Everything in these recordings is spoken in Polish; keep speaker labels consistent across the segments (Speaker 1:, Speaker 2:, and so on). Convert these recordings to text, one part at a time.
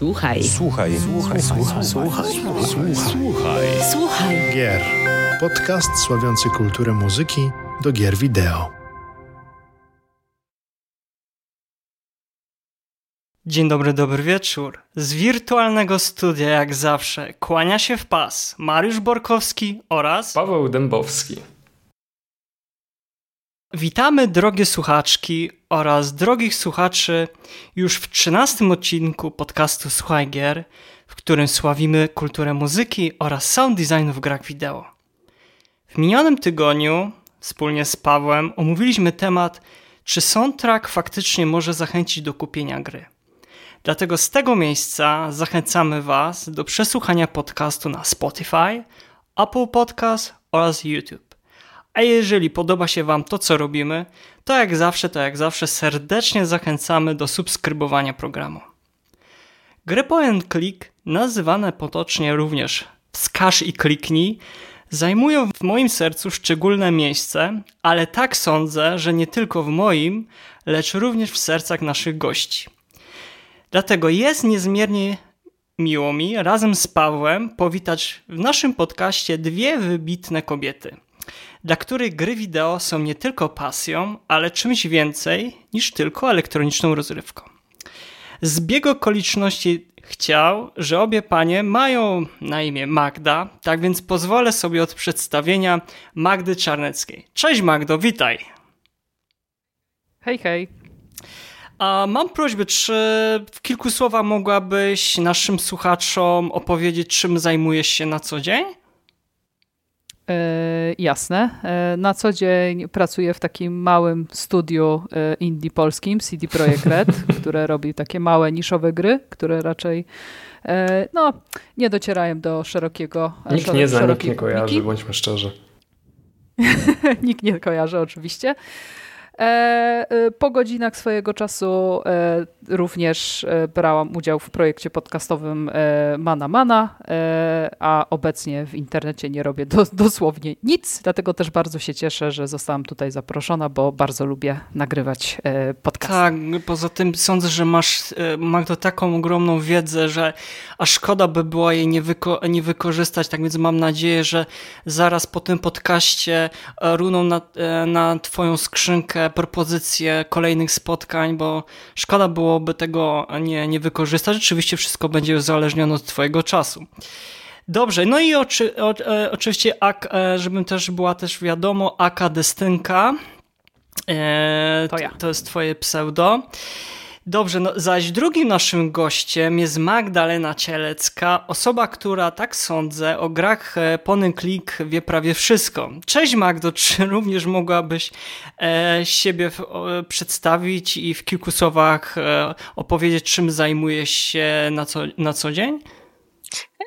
Speaker 1: Słuchaj.
Speaker 2: Słuchaj. Słuchaj. Słuchaj.
Speaker 3: Słuchaj.
Speaker 2: Słuchaj. Słuchaj.
Speaker 1: Słuchaj.
Speaker 3: Gier. Podcast sławiący kulturę muzyki do gier wideo.
Speaker 4: Dzień dobry, dobry wieczór. Z wirtualnego studia, jak zawsze, kłania się w pas Mariusz Borkowski oraz
Speaker 5: Paweł Dębowski.
Speaker 4: Witamy drogie słuchaczki oraz drogich słuchaczy już w trzynastym odcinku podcastu Słuchaj Gier, w którym sławimy kulturę muzyki oraz sound designu w grach wideo. W minionym tygodniu wspólnie z Pawłem omówiliśmy temat, czy soundtrack faktycznie może zachęcić do kupienia gry. Dlatego z tego miejsca zachęcamy Was do przesłuchania podcastu na Spotify, Apple Podcast oraz YouTube. A jeżeli podoba się Wam to, co robimy, to jak zawsze, to jak zawsze serdecznie zachęcamy do subskrybowania programu. Gry point click, nazywane potocznie również wskaż i kliknij, zajmują w moim sercu szczególne miejsce, ale tak sądzę, że nie tylko w moim, lecz również w sercach naszych gości. Dlatego jest niezmiernie miło mi razem z Pawłem powitać w naszym podcaście dwie wybitne kobiety, dla których gry wideo są nie tylko pasją, ale czymś więcej niż tylko elektroniczną rozrywką. Zbieg okoliczności chciał, że obie panie mają na imię Magda, tak więc pozwolę sobie od przedstawienia Magdy Czarneckiej. Cześć Magdo, witaj!
Speaker 6: Hej, hej.
Speaker 4: A mam prośbę, czy w kilku słowach mogłabyś naszym słuchaczom opowiedzieć, czym zajmujesz się na co dzień?
Speaker 6: E, jasne. E, na co dzień pracuję w takim małym studiu e, indie polskim, CD Projekt Red, które robi takie małe, niszowe gry, które raczej no, nie docierają do szerokiego
Speaker 5: Nikt
Speaker 6: szero-
Speaker 5: nie zna, nikt nie kojarzy,
Speaker 6: publiki.
Speaker 5: bądźmy szczerzy.
Speaker 6: Nikt nie kojarzy oczywiście. E, e, po godzinach swojego czasu e, również brałam udział w projekcie podcastowym Mana Mana, a obecnie w internecie nie robię do, dosłownie nic, dlatego też bardzo się cieszę, że zostałam tutaj zaproszona, bo bardzo lubię nagrywać podcasty.
Speaker 4: Tak, poza tym sądzę, że masz, Magdo, taką ogromną wiedzę, że a szkoda by było jej nie, wyko nie wykorzystać, tak więc mam nadzieję, że zaraz po tym podcaście runą na, na twoją skrzynkę propozycje kolejnych spotkań, bo szkoda byłoby tego nie, nie wykorzystać. Rzeczywiście wszystko będzie uzależnione od twojego czasu. Dobrze, no i oczy, o, e, oczywiście, ak, e, żebym też była też wiadomo, Aka Destynka. E,
Speaker 6: To ja.
Speaker 4: To jest twoje pseudo. Dobrze, no zaś drugim naszym gościem jest Magdalena Cielecka, osoba, która, tak sądzę, o grach e, Pony wie prawie wszystko. Cześć Magdo, czy również mogłabyś e, siebie w, o, przedstawić i w kilku słowach e, opowiedzieć, czym zajmujesz się na co, na co dzień?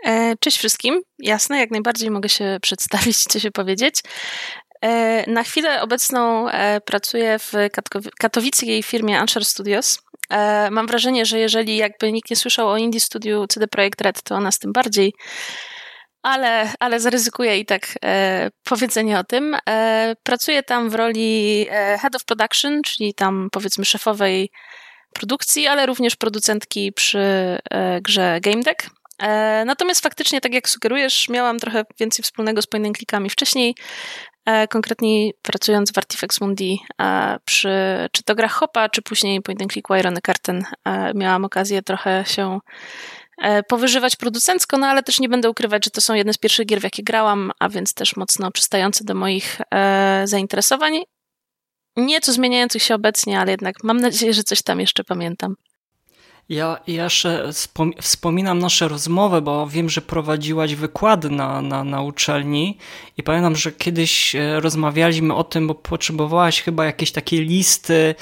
Speaker 7: E, Cześć wszystkim. Jasne, jak najbardziej mogę się przedstawić, co się powiedzieć. E, Na chwilę obecną e, pracuję w katowickiej firmie Ansher Studios. E, Mam wrażenie, że jeżeli jakby nikt nie słyszał o indie studiu CD Projekt Red, to o nas tym bardziej. Ale, ale zaryzykuję i tak e, powiedzenie o tym. E, pracuję tam w roli e, Head of Production, czyli tam powiedzmy szefowej produkcji, ale również producentki przy e, grze Game Deck. E, Natomiast faktycznie, tak jak sugerujesz, miałam trochę więcej wspólnego z point wcześniej, e, konkretnie pracując w Artifex Mundi e, przy czy to grach Hopa, czy później point and click Irony Curtain. e, Miałam okazję trochę się powyżywać producencko, no ale też nie będę ukrywać, że to są jedne z pierwszych gier, w jakie grałam, a więc też mocno przystające do moich zainteresowań. Nieco zmieniających się obecnie, ale jednak mam nadzieję, że coś tam jeszcze pamiętam.
Speaker 4: Ja ja wspominam nasze rozmowy, bo wiem, że prowadziłaś wykłady na, na, na uczelni i pamiętam, że kiedyś e, rozmawialiśmy o tym, bo potrzebowałaś chyba jakiejś takiej listy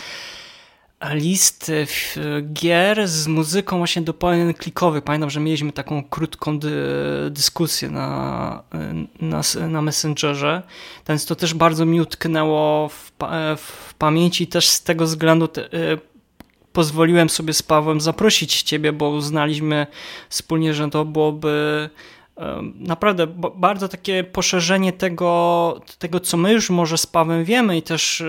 Speaker 4: listy f- gier z muzyką właśnie do point klikowych. Pamiętam, że mieliśmy taką krótką dy, dyskusję na, na, na Messengerze, więc to też bardzo mi utknęło w, w pamięci też z tego względu te, e, pozwoliłem sobie z Pawłem zaprosić Ciebie, bo uznaliśmy wspólnie, że to byłoby naprawdę bardzo takie poszerzenie tego, tego, co my już może z Pawem wiemy i też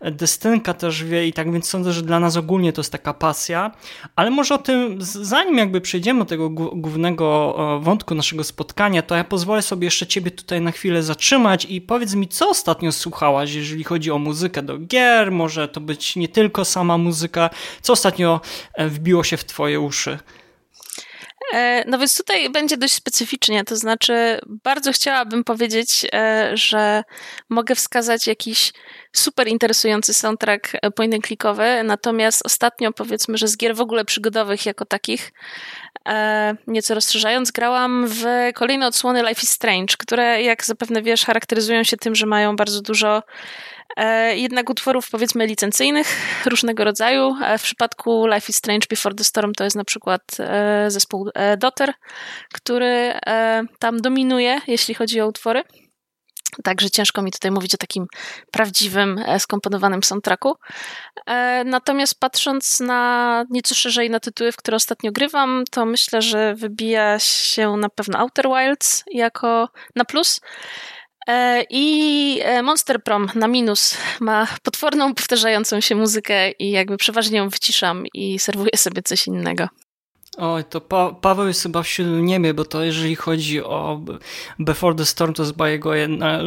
Speaker 4: e, Destynka też wie i tak więc sądzę, że dla nas ogólnie to jest taka pasja, ale może o tym, zanim jakby przejdziemy do tego głównego e, wątku naszego spotkania, to ja pozwolę sobie jeszcze ciebie tutaj na chwilę zatrzymać i powiedz mi, co ostatnio słuchałaś, jeżeli chodzi o muzykę do gier, może to być nie tylko sama muzyka, co ostatnio e, wbiło się w twoje uszy?
Speaker 7: E, no więc tutaj będzie dość specyficznie, to znaczy bardzo chciałabym powiedzieć, e, że mogę wskazać jakiś super interesujący soundtrack e, point and clickowy, natomiast ostatnio powiedzmy, że z gier w ogóle przygodowych jako takich, nieco rozszerzając, grałam w kolejne odsłony Life is Strange, które jak zapewne wiesz charakteryzują się tym, że mają bardzo dużo E, jednak utworów powiedzmy licencyjnych różnego rodzaju. E, w przypadku Life is Strange Before the Storm to jest na przykład e, zespół Dotter, który tam dominuje, jeśli chodzi o utwory. Także ciężko mi tutaj mówić o takim prawdziwym, skomponowanym soundtracku. Natomiast patrząc na nieco szerzej na tytuły, w które ostatnio grywam, to myślę, że wybija się na pewno Outer Wilds jako na plus. E, I e, Monster Prom na minus ma potworną, powtarzającą się muzykę i jakby przeważnie ją wyciszam i serwuję sobie coś innego.
Speaker 4: Oj, to pa Paweł jest chyba w niebie, bo to jeżeli chodzi o Before the Storm, to jest chyba jego jedna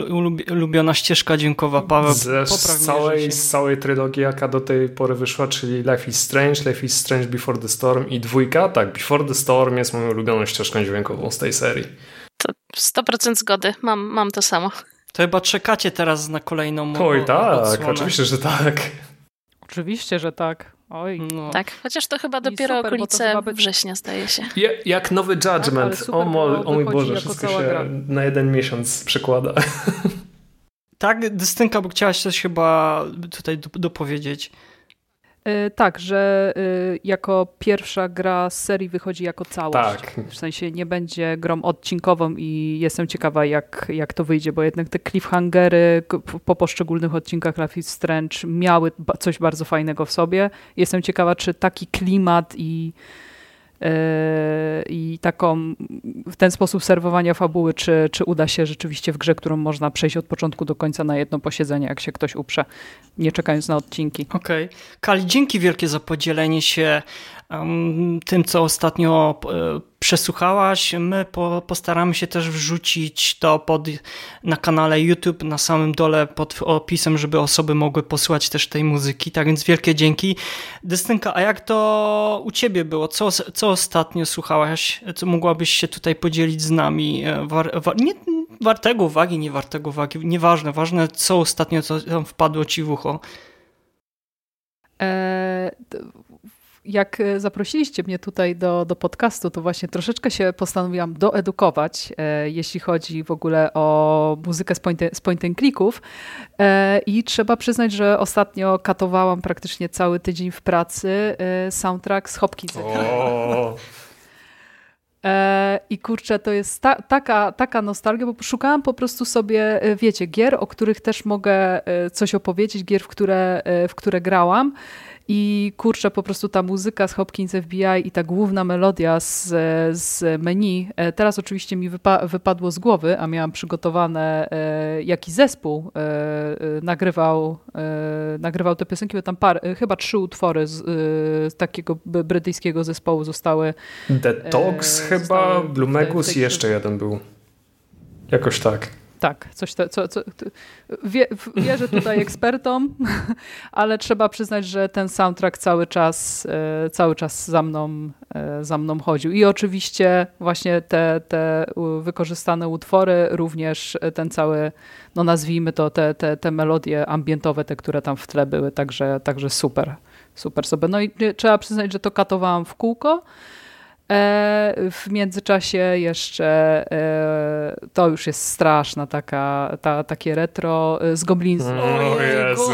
Speaker 4: ulubiona ścieżka dźwiękowa. Paweł,
Speaker 1: z całej, z całej trylogii, jaka do tej pory wyszła, czyli Life is Strange, Life is Strange Before the Storm i dwójka, tak, Before the Storm jest moją ulubioną ścieżką dźwiękową z tej serii.
Speaker 7: To 100% zgody, mam, mam to samo.
Speaker 4: To chyba czekacie teraz na kolejną
Speaker 1: Oj, tak, odsłonę. oczywiście, że tak.
Speaker 6: Oczywiście, że tak. Oj.
Speaker 7: No. Tak, chociaż to chyba dopiero super, okolice chyba września staje się.
Speaker 1: Ja, jak nowy Judgment. Tak, super, o, mo, o mój Boże, wszystko się gra. na jeden miesiąc przekłada.
Speaker 4: Tak, Dystynka, bo chciałaś coś chyba tutaj dopowiedzieć.
Speaker 6: E, tak, że e, jako pierwsza gra z serii wychodzi jako całość.
Speaker 1: Tak.
Speaker 6: W sensie nie będzie grą odcinkową i jestem ciekawa, jak, jak to wyjdzie, bo jednak te cliffhangery po poszczególnych odcinkach Life is Strange miały coś bardzo fajnego w sobie. Jestem ciekawa, czy taki klimat i i taką w ten sposób serwowania fabuły, czy, czy uda się rzeczywiście w grze, którą można przejść od początku do końca na jedno posiedzenie, jak się ktoś uprze, nie czekając na odcinki.
Speaker 4: Okej. Okay. Kali, dzięki wielkie za podzielenie się tym, co ostatnio e, przesłuchałaś. My po, postaramy się też wrzucić to pod, na kanale YouTube, na samym dole pod opisem, żeby osoby mogły posłuchać też tej muzyki. Tak więc wielkie dzięki. Dystynka, a jak to u ciebie było? Co, co ostatnio słuchałaś? Co mogłabyś się tutaj podzielić z nami? E, war, war, nie, wartego uwagi, nie wartego uwagi, nieważne. Ważne, co ostatnio co wpadło ci w ucho.
Speaker 6: Eee, jak e, zaprosiliście mnie tutaj do, do podcastu, to właśnie troszeczkę się postanowiłam doedukować, e, jeśli chodzi w ogóle o muzykę z point, z point clicków. E, I trzeba przyznać, że ostatnio katowałam praktycznie cały tydzień w pracy e, soundtrack z Hopkinsa. E, I kurczę, to jest ta, taka, taka nostalgia, bo szukałam po prostu sobie, e, wiecie, gier, o których też mogę coś opowiedzieć, gier, w które, w które grałam. I kurczę, po prostu ta muzyka z Hopkins FBI i ta główna melodia z, z menu, e, teraz oczywiście mi wypa wypadło z głowy, a miałam przygotowane, e, jaki zespół e, nagrywał, nagrywał te piosenki, bo tam par, chyba trzy utwory z, z takiego brytyjskiego zespołu zostały.
Speaker 1: The Dogs chyba, Blumegus i jeszcze jeden był. Jakoś tak.
Speaker 6: Tak, coś to, co, co, wie, wierzę tutaj ekspertom, ale trzeba przyznać, że ten soundtrack cały czas, e, cały czas za mną, e, za mną chodził. I oczywiście właśnie te, te wykorzystane utwory, również ten cały, no nazwijmy to, te, te, te melodie ambientowe, te, które tam w tle były, także, także super, super sobie. No i trzeba przyznać, że to katowałam w kółko. E, w międzyczasie jeszcze e, to już jest straszna taka, ta, takie retro e, z Goblinsów.
Speaker 1: O Jezu.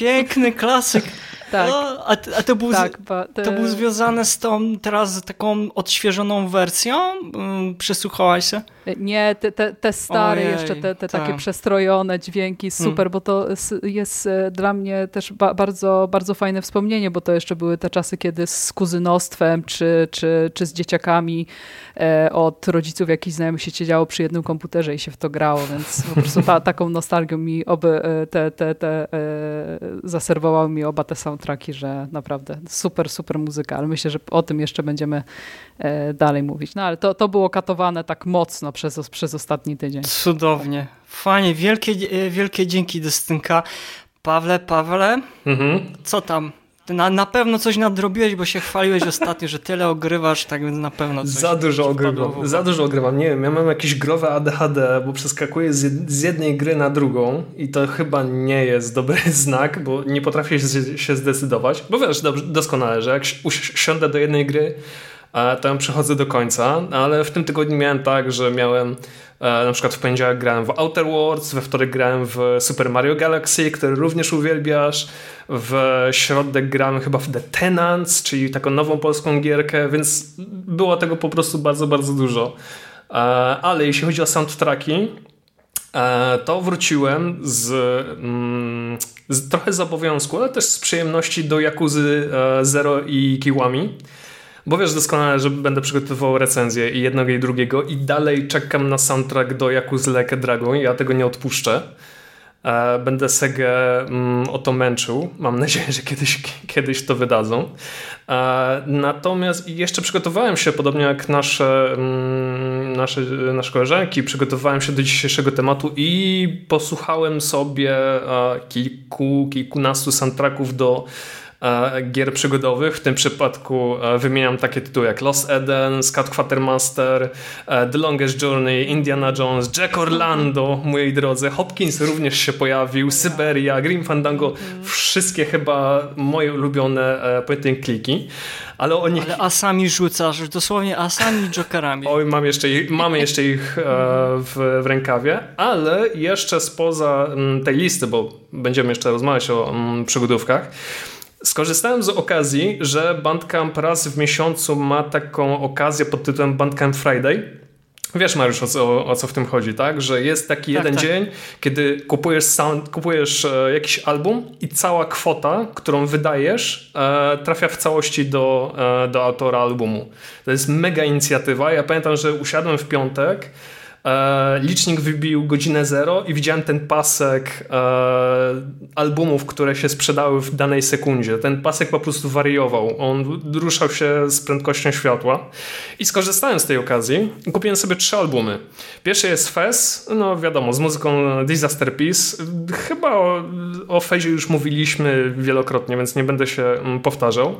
Speaker 4: Piękny klasyk.
Speaker 6: Tak.
Speaker 4: O, a, a to, był,
Speaker 6: tak, ba, te...
Speaker 4: to był związane z tą teraz taką odświeżoną wersją? Um, przesłuchałaś się?
Speaker 6: Nie, te, te, te stare
Speaker 4: Ojej,
Speaker 6: jeszcze, te, te
Speaker 4: tak.
Speaker 6: takie przestrojone dźwięki, super,
Speaker 4: Hmm.
Speaker 6: bo to jest e, dla mnie też ba bardzo, bardzo fajne wspomnienie, bo to jeszcze były te czasy, kiedy z kuzynostwem czy, czy, czy z dzieciakami e, od rodziców jakichś znajomych się siedziało przy jednym komputerze i się w to grało, więc po prostu ta, taką nostalgią mi oby e, te, te, te e, zaserwowały mi oba te soundtracki, że naprawdę super, super muzyka, ale myślę, że o tym jeszcze będziemy e, dalej mówić. No ale to, to było katowane tak mocno przez, przez ostatni tydzień.
Speaker 4: Cudownie. Fajnie, wielkie, e, wielkie dzięki Dystynka. Pawle, Pawle,
Speaker 1: Mhm.
Speaker 4: co tam? Ty na, na pewno coś nadrobiłeś, bo się chwaliłeś ostatnio, że tyle ogrywasz, tak więc na pewno coś
Speaker 1: Za dużo ogrywam. Za dużo ogrywam. Nie wiem, ja mam jakieś growe ADHD, bo przeskakuję z, jed z jednej gry na drugą i to chyba nie jest dobry znak, bo nie potrafię się, się zdecydować. Bo wiesz dobrze, doskonale, że jak si- usi- siądę do jednej gry, to ją przechodzę do końca, ale w tym tygodniu miałem tak, że miałem e, na przykład w poniedziałek grałem w Outer Worlds, we wtorek grałem w Super Mario Galaxy, który również uwielbiasz, w środek grałem chyba w The Tenants, czyli taką nową polską gierkę, więc było tego po prostu bardzo, bardzo dużo. E, Ale jeśli chodzi o soundtracki, e, to wróciłem z, mm, z trochę z obowiązku, ale też z przyjemności do Jakuzy Zero i Kiwami. Bo wiesz doskonale, że będę przygotowywał recenzję i jednego i drugiego i dalej czekam na soundtrack do Yakuza Like Dragon ja tego nie odpuszczę. E, Będę Segę mm, o to męczył. Mam nadzieję, że kiedyś, kiedyś to wydadzą. E, Natomiast jeszcze przygotowałem się, podobnie jak nasze, mm, nasze, nasze koleżanki, przygotowałem się do dzisiejszego tematu i posłuchałem sobie e, kilku, kilkunastu soundtracków do gier przygodowych. W tym przypadku e, wymieniam takie tytuły jak Lost Eden, Scout Quatermaster, e, The Longest Journey, Indiana Jones, Jack Orlando, moi drodzy. Hopkins również się pojawił, Syberia, Grim Fandango. Wszystkie chyba moje ulubione e, point and clicky. Ale o nich
Speaker 4: Ale asami rzucasz, dosłownie asami jokerami.
Speaker 1: Oj, mam jeszcze ich, mamy jeszcze ich e, w, w rękawie, ale jeszcze spoza mm, tej listy, bo będziemy jeszcze rozmawiać o mm, przygodówkach, skorzystałem z okazji, że Bandcamp raz w miesiącu ma taką okazję pod tytułem Bandcamp Friday. Wiesz, Mariusz, o co, o co w tym chodzi, tak? Że jest taki
Speaker 4: Tak,
Speaker 1: jeden
Speaker 4: tak.
Speaker 1: dzień, kiedy kupujesz, sound, kupujesz e, jakiś album i cała kwota, którą wydajesz, e, trafia w całości do, e, do autora albumu. To jest mega inicjatywa. Ja pamiętam, że usiadłem w piątek, e, licznik wybił godzinę zero i widziałem ten pasek e, albumów, które się sprzedały w danej sekundzie. Ten pasek po prostu wariował. On ruszał się z prędkością światła. I skorzystałem z tej okazji i kupiłem sobie trzy albumy. Pierwszy jest Fez, no wiadomo, z muzyką Disaster Peace. Chyba o, o Fezie już mówiliśmy wielokrotnie, więc nie będę się mm, powtarzał.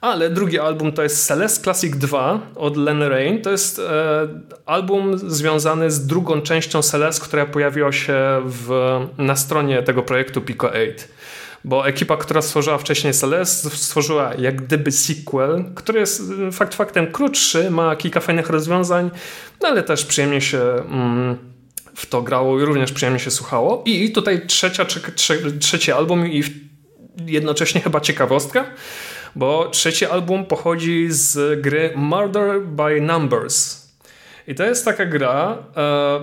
Speaker 1: Ale drugi album to jest Celeste Classic 2 od Len Rain. To jest e, album związany z drugą częścią Celeste, która pojawiła się w, na stronie tego projektu Pico 8 bo ekipa, która stworzyła wcześniej Celeste, stworzyła jak gdyby sequel, który jest y, fakt faktem krótszy, ma kilka fajnych rozwiązań, no ale też przyjemnie się mm, w to grało i również przyjemnie się słuchało. I tutaj trzecia, trze, trze, trzeci album i jednocześnie chyba ciekawostka, bo trzeci album pochodzi z gry Murder by Numbers. I to jest taka gra, e,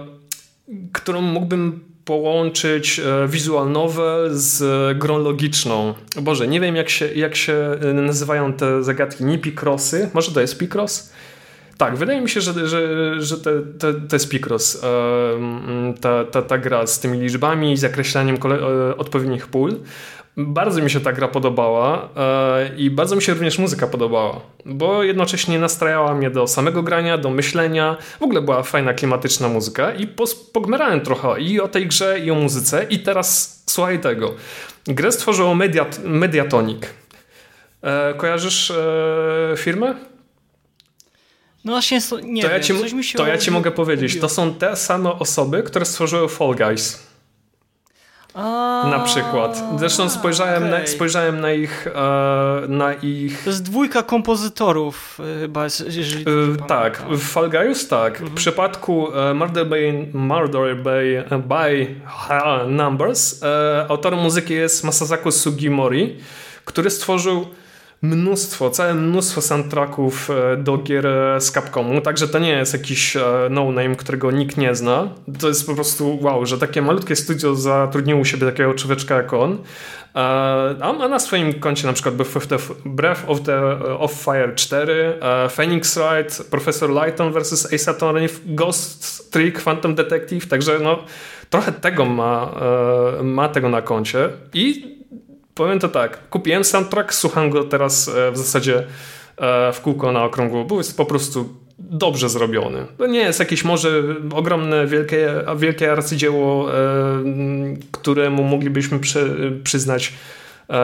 Speaker 1: którą mógłbym połączyć e, visual novel z grą logiczną. Boże, nie wiem jak się, jak się e, nazywają te zagadki. Nie Picrossy? Może to jest Picross? Tak, wydaje mi się, że, że, że to, to, to jest Picross. E, ta, ta, ta gra z tymi liczbami i zakreślaniem e, odpowiednich pól. Bardzo mi się ta gra podobała e, i bardzo mi się również muzyka podobała, bo jednocześnie nastrajała mnie do samego grania, do myślenia. W ogóle była fajna, klimatyczna muzyka i pogmerałem trochę i o tej grze, i o muzyce. I teraz słuchaj tego. Grę stworzyło Mediat- Mediatonic. E, kojarzysz e, firmę?
Speaker 4: No właśnie, nie
Speaker 1: to
Speaker 4: wiem,
Speaker 1: ja ci, to ja ci mogę powiedzieć. To są te same osoby, które stworzyły Fall Guys.
Speaker 4: A,
Speaker 1: Na przykład. Zresztą spojrzałem, na,
Speaker 4: okej.
Speaker 1: spojrzałem na ich, e, na ich
Speaker 4: To jest dwójka kompozytorów y, chyba, jeżeli
Speaker 1: E, tak, w Fall Guys tak. W przypadku e, Murder by, Murder by, by ha, Numbers e, autorem muzyki jest Masasaku Sugimori, który stworzył mnóstwo, całe mnóstwo soundtracków e, do gier e, z Capcomu, także to nie jest jakiś e, no-name, którego nikt nie zna. To jest po prostu wow, że takie malutkie studio zatrudniło u siebie takiego człowieczka jak on. A ma na swoim koncie na przykład Breath of, the, of Fire 4, Phoenix Wright, Professor Lighton vs. Ace Attorney, Ghost Trick, Phantom Detective, także no trochę tego ma, ma tego na koncie i powiem to tak, kupiłem soundtrack, słucham go teraz e, w zasadzie e, w kółko na okrągło, bo jest po prostu dobrze zrobiony. To nie jest jakieś może ogromne, wielkie, wielkie arcydzieło, e, któremu moglibyśmy przy, przyznać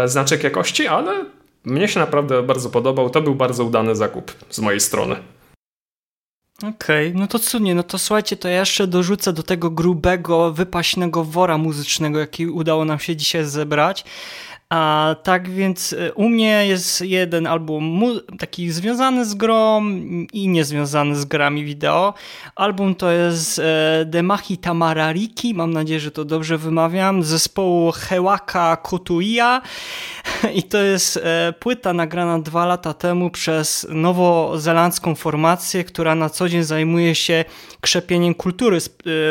Speaker 1: znaczek jakości, ale mnie się naprawdę bardzo podobał. To był bardzo udany zakup z mojej strony.
Speaker 4: Okej, okay, no to cudnie, no to słuchajcie, to ja jeszcze dorzucę do tego grubego, wypaśnego wora muzycznego, jaki udało nam się dzisiaj zebrać. A tak więc e, u mnie jest jeden album taki związany z grą i niezwiązany z grami wideo. Album to jest Demachi Tamarariki, mam nadzieję, że to dobrze wymawiam, zespołu Hewaka Kotuia i to jest e, płyta nagrana dwa lata temu przez nowozelandzką formację, która na co dzień zajmuje się krzepieniem kultury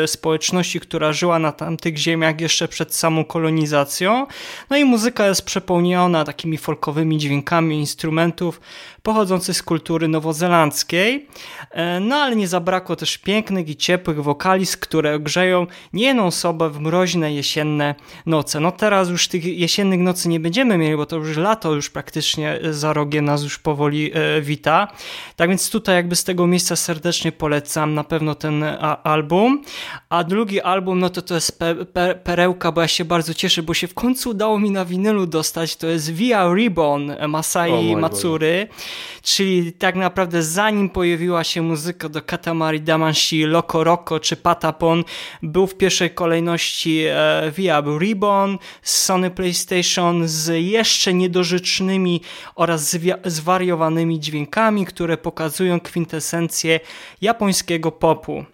Speaker 4: społeczności, która żyła na tamtych ziemiach jeszcze przed samą kolonizacją. No i muzyka jest jest przepełniona takimi folkowymi dźwiękami instrumentów pochodzących z kultury nowozelandzkiej. E, no ale nie zabrakło też pięknych i ciepłych wokaliz, które grzeją niejedną osobę w mroźne jesienne noce. No teraz już tych jesiennych nocy nie będziemy mieli, bo to już lato już praktycznie za rogiem nas już powoli e, wita. Tak więc tutaj jakby z tego miejsca serdecznie polecam na pewno ten album. A drugi album, no to to jest pe pe perełka, bo ja się bardzo cieszę, bo się w końcu udało mi na winylu dostać. To jest Via Ribbon Masai Matsury. Czyli tak naprawdę zanim pojawiła się muzyka do Katamari Damacy, Loco Roco czy Patapon, był w pierwszej kolejności e, Via Ribbon z Sony PlayStation z jeszcze niedorzecznymi oraz zwariowanymi dźwiękami, które pokazują kwintesencję japońskiego popu.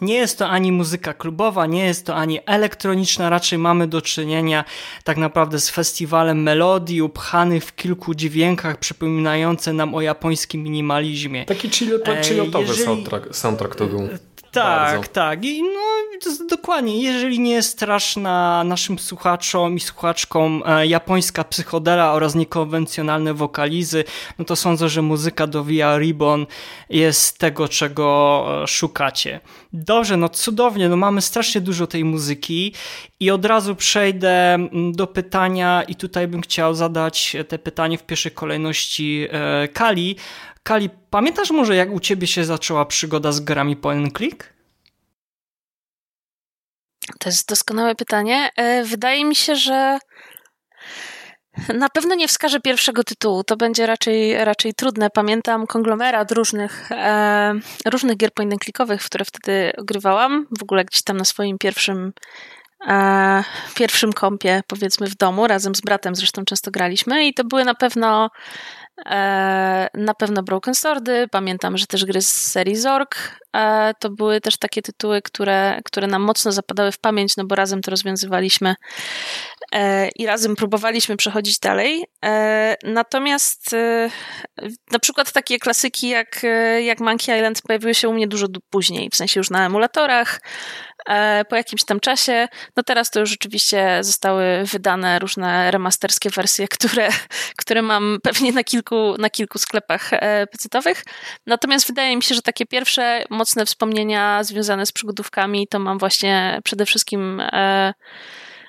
Speaker 4: Nie jest to ani muzyka klubowa, nie jest to ani elektroniczna, raczej mamy do czynienia tak naprawdę z festiwalem melodii upchanych w kilku dźwiękach przypominające nam o japońskim minimalizmie.
Speaker 1: Taki chillotowy Jeżeli... soundtrack, soundtrack to był.
Speaker 4: Tak,
Speaker 1: Bardzo.
Speaker 4: tak. I no dokładnie, jeżeli nie straszna naszym słuchaczom i słuchaczkom e, japońska psychodela oraz niekonwencjonalne wokalizy, no to sądzę, że muzyka do Via Ribbon jest tego, czego e, szukacie. Dobrze, no cudownie, no mamy strasznie dużo tej muzyki i od razu przejdę do pytania i tutaj bym chciał zadać te pytanie w pierwszej kolejności e, Kali. Kali, pamiętasz może jak u ciebie się zaczęła przygoda z grami point click?
Speaker 7: To jest doskonałe pytanie. E, wydaje mi się, że na pewno nie wskażę pierwszego tytułu. To będzie raczej, raczej trudne. Pamiętam konglomerat różnych, e, różnych gier point w które wtedy grywałam. W ogóle gdzieś tam na swoim pierwszym e, pierwszym kompie, powiedzmy w domu, razem z bratem zresztą często graliśmy i to były na pewno na pewno Broken Swordy, pamiętam, że też gry z serii Zork. E, to były też takie tytuły, które, które nam mocno zapadały w pamięć, no bo razem to rozwiązywaliśmy e, i razem próbowaliśmy przechodzić dalej. Natomiast na przykład takie klasyki jak, jak Monkey Island pojawiły się u mnie dużo później, w sensie już na emulatorach, E, po jakimś tam czasie. No teraz to już rzeczywiście zostały wydane różne remasterskie wersje, które, które mam pewnie na kilku, na kilku sklepach e, pecetowych. Natomiast wydaje mi się, że takie pierwsze mocne wspomnienia związane z przygodówkami to mam właśnie przede wszystkim e,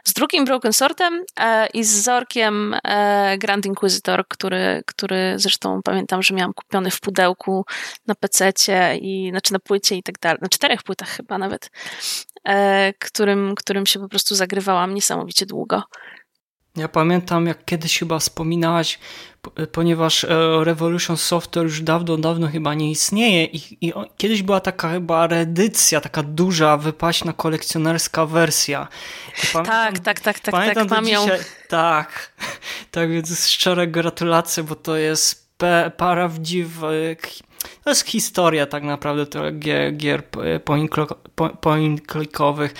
Speaker 7: z drugim Broken Sortem e, i z Zorkiem e, Grand Inquisitor, który, który zresztą pamiętam, że miałam kupiony w pudełku na pececie i znaczy na płycie i tak dalej, na czterech płytach chyba nawet, e, którym, którym się po prostu zagrywałam niesamowicie długo.
Speaker 4: Ja pamiętam, jak kiedyś chyba wspominałaś, ponieważ e, Revolution Software już dawno, dawno chyba nie istnieje i, i kiedyś była taka chyba reedycja, taka duża, wypaśna, kolekcjonerska wersja.
Speaker 7: Pamiętam, tak, tak, tak, tak, pamiętam tak, mam ją.
Speaker 4: Tak, tak więc szczere gratulacje, bo to jest prawdziwy, to jest historia tak naprawdę gier, gier point-clickowych,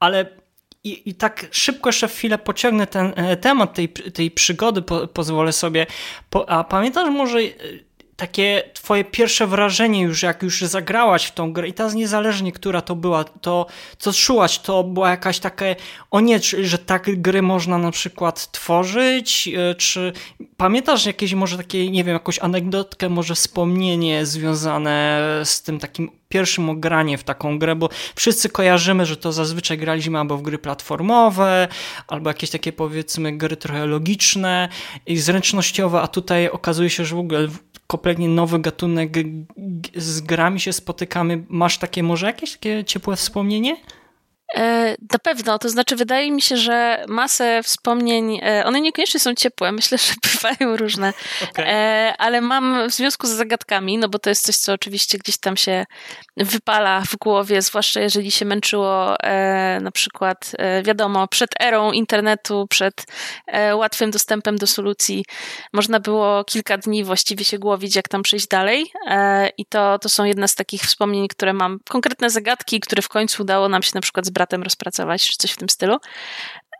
Speaker 4: ale i, i tak szybko jeszcze chwilę pociągnę ten e, temat tej, tej przygody, po, pozwolę sobie. Po, a pamiętasz może e, takie twoje pierwsze wrażenie już, jak już zagrałaś w tą grę i teraz niezależnie, która to była, to co czułaś, to była jakaś takie, o nie, że tak gry można na przykład tworzyć, e, czy pamiętasz jakieś może takie, nie wiem, jakąś anegdotkę, może wspomnienie związane z tym takim pierwszym ogranie w taką grę, bo wszyscy kojarzymy, że to zazwyczaj graliśmy albo w gry platformowe, albo jakieś takie powiedzmy gry trochę logiczne i zręcznościowe, a tutaj okazuje się, że w ogóle kompletnie nowy gatunek z grami się spotykamy. Masz takie może jakieś takie ciepłe wspomnienie?
Speaker 7: E, na pewno, to znaczy wydaje mi się, że masę wspomnień, e, one niekoniecznie są ciepłe, myślę, że bywają różne, okay. E, ale mam w związku z zagadkami, no bo to jest coś, co oczywiście gdzieś tam się wypala w głowie, zwłaszcza jeżeli się męczyło na przykład, wiadomo, przed erą internetu, przed łatwym dostępem do solucji, można było kilka dni właściwie się głowić, jak tam przejść dalej. I to, to są jedne z takich wspomnień, które mam, konkretne zagadki, które w końcu udało nam się na przykład bratem rozpracować, czy coś w tym stylu.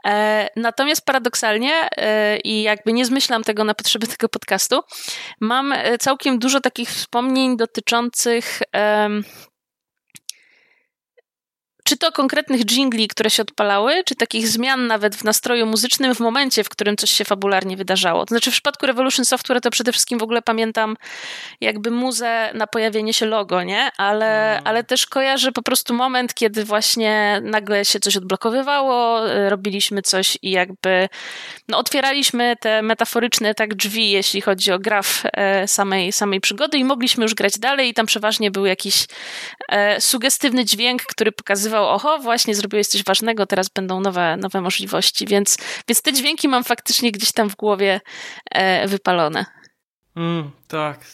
Speaker 7: E, natomiast paradoksalnie, e, i jakby nie zmyślam tego na potrzeby tego podcastu, mam e, całkiem dużo takich wspomnień dotyczących czy to konkretnych jingli, które się odpalały, czy takich zmian nawet w nastroju muzycznym w momencie, w którym coś się fabularnie wydarzało. To znaczy w przypadku Revolution Software to przede wszystkim w ogóle pamiętam jakby muzę na pojawienie się logo, nie? Ale, mm. ale też kojarzę po prostu moment, kiedy właśnie nagle się coś odblokowywało, y, robiliśmy coś i jakby no, otwieraliśmy te metaforyczne tak drzwi, jeśli chodzi o graf e, samej, samej przygody i mogliśmy już grać dalej i tam przeważnie był jakiś e, sugestywny dźwięk, który pokazywał pokazywał, oho, właśnie zrobiłeś coś ważnego, teraz będą nowe, nowe możliwości, więc, więc te dźwięki mam faktycznie gdzieś tam w głowie e, wypalone.
Speaker 4: Mm, tak,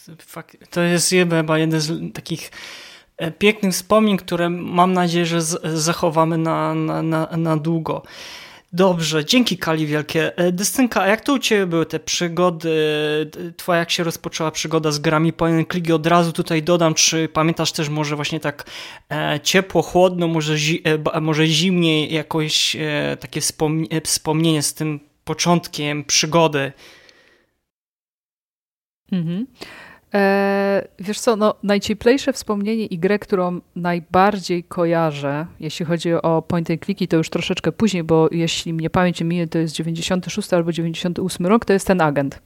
Speaker 4: to jest chyba jeden z takich e, pięknych wspomnień, które mam nadzieję, że zachowamy na, na, na, na długo. Dobrze, dzięki Kali wielkie. E, Dystynka, a jak to u Ciebie były te przygody, Twoja jak się rozpoczęła przygoda z grami po jeden klik od razu tutaj dodam, czy pamiętasz też może właśnie tak e, ciepło, chłodno, może, zi, e, może zimniej jakoś e, takie wspomnienie, wspomnienie z tym początkiem przygody?
Speaker 6: Mhm. E, wiesz co, no, najcieplejsze wspomnienie i grę, którą najbardziej kojarzę, jeśli chodzi o point and clicki, to już troszeczkę później, bo jeśli mnie pamięć mije, to jest 96 albo 98 rok, to jest ten agent.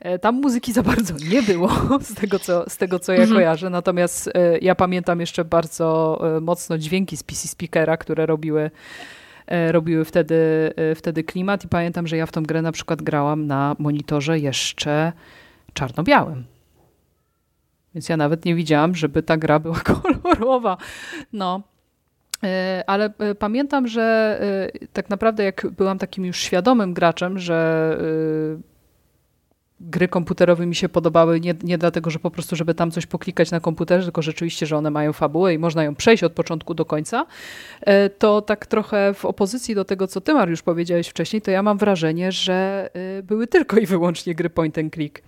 Speaker 6: E, tam muzyki za bardzo nie było, z tego co, z tego, co ja mhm. kojarzę. Natomiast e, ja pamiętam jeszcze bardzo e, mocno dźwięki z PC Speakera, które robiły E, robiły wtedy, e, wtedy klimat i pamiętam, że ja w tą grę na przykład grałam na monitorze jeszcze czarno-białym. Więc ja nawet nie widziałam, żeby ta gra była kolorowa. No. E, ale pamiętam, że tak naprawdę jak byłam takim już świadomym graczem, że gry komputerowe mi się podobały nie, nie dlatego, że po prostu, żeby tam coś poklikać na komputerze, tylko rzeczywiście, że one mają fabułę i można ją przejść od początku do końca, e, to tak trochę w opozycji do tego, co ty Mariusz powiedziałeś wcześniej, to ja mam wrażenie, że e, były tylko i wyłącznie gry point and click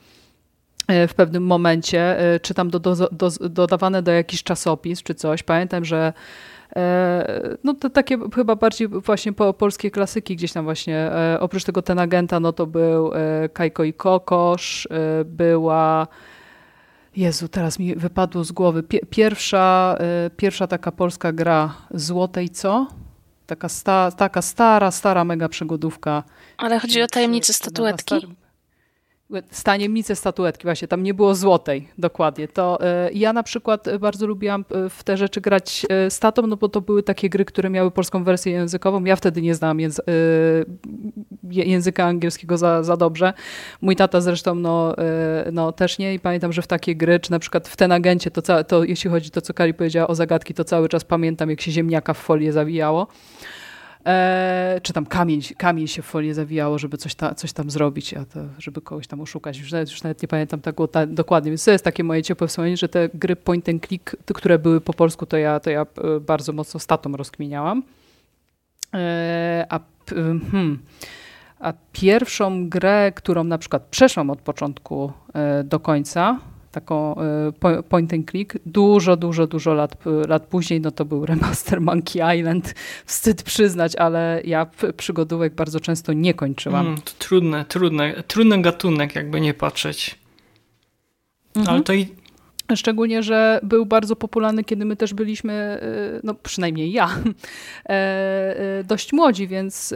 Speaker 6: e, w pewnym momencie, czy tam do, do, do, dodawane do jakiś czasopis, czy coś. Pamiętam, że no to takie chyba bardziej właśnie po, polskie klasyki gdzieś tam właśnie. E, oprócz tego ten agenta, no to był e, Kajko i Kokosz, była Jezu, teraz mi wypadło z głowy. Pierwsza, pierwsza taka polska gra Złotej co? Taka, sta, taka stara, stara mega przygodówka.
Speaker 7: Ale chodzi o tajemnicę statuetki?
Speaker 6: Staniemnice statuetki, właśnie tam nie było złotej, dokładnie. To y, ja na przykład bardzo lubiłam e, w te rzeczy grać statą, no bo to były takie gry, które miały polską wersję językową. Ja wtedy nie znałam języ języka angielskiego za, za dobrze. Mój tata zresztą no, no też nie i pamiętam, że w takie gry, czy na przykład w ten agencie, to, to jeśli chodzi o to, co Kari powiedziała o zagadki, to cały czas pamiętam, jak się ziemniaka w folię zawijało. E, czy tam kamień, kamień się w folię zawijało, żeby coś, ta, coś tam zrobić, a to, żeby kogoś tam oszukać. Już nawet, już nawet nie pamiętam tego ta, dokładnie, więc to jest takie moje ciepłe wspomnienie, że te gry point and click, które były po polsku, to ja, to ja e, bardzo mocno statą rozkminiałam. E, a, hmm, a pierwszą grę, którą na przykład przeszłam od początku e, do końca, taką e, point and click. Dużo, dużo, dużo lat, lat później, no to był remaster Monkey Island. Wstyd przyznać, ale ja przygodówek bardzo często nie kończyłam. Mm,
Speaker 4: trudne, trudne, trudny gatunek, jakby nie patrzeć. Mhm. Ale to i,
Speaker 6: Szczególnie, że był bardzo popularny, kiedy my też byliśmy, e, no przynajmniej ja, e, e, dość młodzi, więc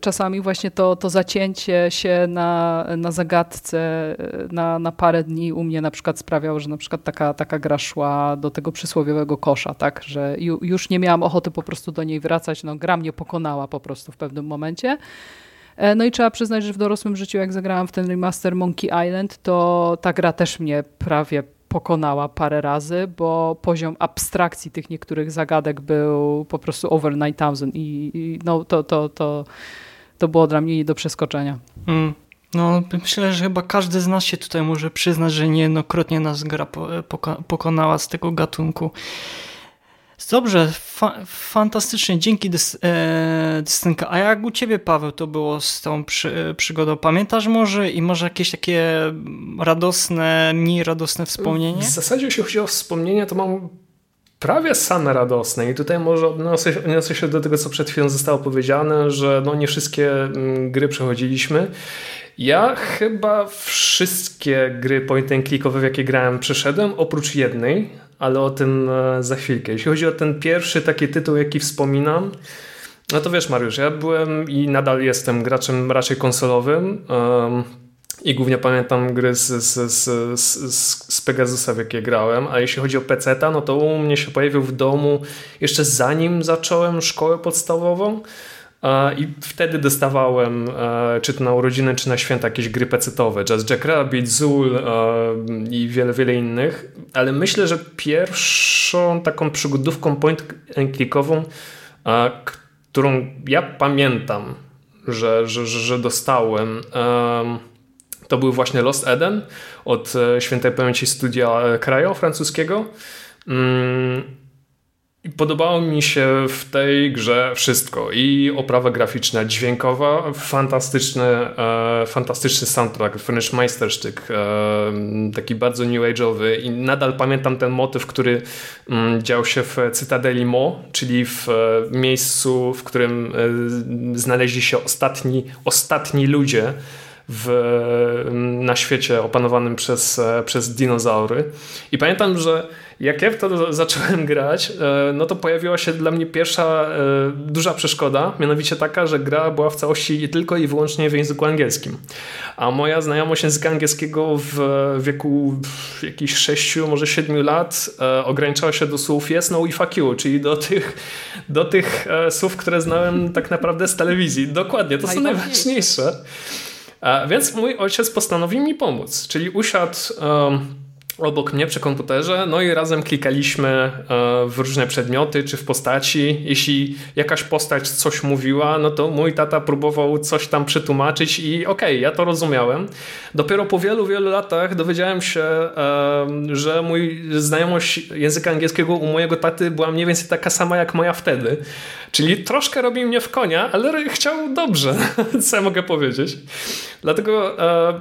Speaker 6: czasami właśnie to, to zacięcie się na, na zagadce na, na parę dni u mnie na przykład sprawiało, że na przykład taka, taka gra szła do tego przysłowiowego kosza, tak, że już nie miałam ochoty po prostu do niej wracać, no gra mnie pokonała po prostu w pewnym momencie. No i trzeba przyznać, że w dorosłym życiu, jak zagrałam w ten remaster Monkey Island, to ta gra też mnie prawie pokonała parę razy, bo poziom abstrakcji tych niektórych zagadek był po prostu over 9000 i, i no, to, to, to, to było dla mnie nie do przeskoczenia. Mm.
Speaker 4: No, myślę, że chyba każdy z nas się tutaj może przyznać, że niejednokrotnie nas gra pokonała z tego gatunku. Dobrze, fa fantastycznie, dzięki dys e, Dystynka. A jak u ciebie, Paweł, to było z tą przy przygodą? Pamiętasz może i może jakieś takie radosne, mniej radosne wspomnienie? W
Speaker 1: zasadzie jeśli chodzi o wspomnienia, to mam prawie same radosne i tutaj może odniosę, odniosę się do tego, co przed chwilą zostało powiedziane, że no nie wszystkie mm, gry przechodziliśmy. Ja chyba wszystkie gry point and clickowe, w jakie grałem, przeszedłem, oprócz jednej, ale o tym e, za chwilkę. Jeśli chodzi o ten pierwszy taki tytuł, jaki wspominam, no to wiesz Mariusz, ja byłem i nadal jestem graczem raczej konsolowym um, i głównie pamiętam gry z, z, z, z, z Pegasusa, w jakie grałem, a jeśli chodzi o PC, no to u mnie się pojawił w domu jeszcze zanim zacząłem szkołę podstawową, i wtedy dostawałem, e, czy to na urodziny, czy na święta, jakieś gry pecetowe, Just Jack Rabbit, Zul e, i wiele, wiele innych. Ale myślę, że pierwszą taką przygodówką point and clickową, e, którą ja pamiętam, że, że, że dostałem, to był właśnie Lost Eden od świętej pamięci studia Krajo francuskiego. I podobało mi się w tej grze wszystko. I oprawa graficzna, dźwiękowa, fantastyczny, e, fantastyczny soundtrack, wręcz majstersztyk, e, taki bardzo new age'owy. I nadal pamiętam ten motyw, który mm, dział się w Cytadeli Mo, czyli w e, miejscu, w którym e, znaleźli się ostatni, ostatni ludzie w, na świecie opanowanym przez, e, przez dinozaury. I pamiętam, że jak ja w to zacząłem grać, e, no to pojawiła się dla mnie pierwsza e, duża przeszkoda, mianowicie taka, że gra była w całości tylko i wyłącznie w języku angielskim. A moja znajomość języka angielskiego w wieku jakichś 6, może 7 lat ograniczała się do słów yes, no i fuck you, czyli do tych, do tych słów, które znałem tak naprawdę z telewizji. Dokładnie, to są najważniejsze. Więc mój ojciec postanowił mi pomóc, czyli usiadł obok mnie przy komputerze, no i razem klikaliśmy e, w różne przedmioty czy w postaci. Jeśli jakaś postać coś mówiła, no to mój tata próbował coś tam przetłumaczyć i okej, okay, ja to rozumiałem. Dopiero po wielu, wielu latach dowiedziałem się, że mój znajomość języka angielskiego u mojego taty była mniej więcej taka sama jak moja wtedy. Czyli troszkę robił mnie w konia, ale chciał dobrze, co ja mogę powiedzieć. Dlatego e,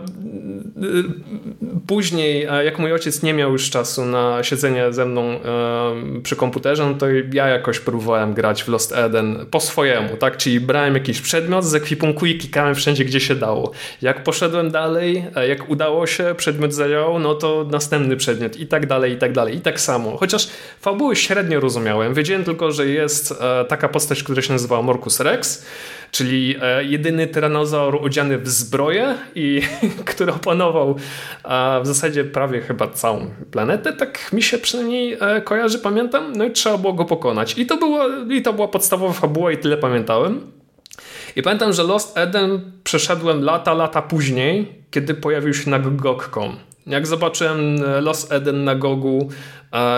Speaker 1: później, jak mój ojciec nie miał już czasu na siedzenie ze mną e, przy komputerze, no to ja jakoś próbowałem grać w Lost Eden po swojemu, tak? Czyli brałem jakiś przedmiot z ekwipunku i klikałem wszędzie, gdzie się dało. Jak poszedłem dalej, e, jak udało się, przedmiot zadziałał, no to następny przedmiot i tak dalej, i tak dalej. I tak samo. Chociaż fabuły średnio rozumiałem. Wiedziałem tylko, że jest e, taka postać, która się nazywa Morcus Rex, czyli jedyny tyranozaur odziany w zbroję i który opanował w zasadzie prawie chyba całą planetę, tak mi się przynajmniej e, kojarzy, pamiętam, no i trzeba było go pokonać. I to, było, i to była podstawowa fabuła i tyle pamiętałem. I pamiętam, że Lost Eden przeszedłem lata, lata później, kiedy pojawił się na GOG.com. Jak zobaczyłem e, Lost Eden na Gogu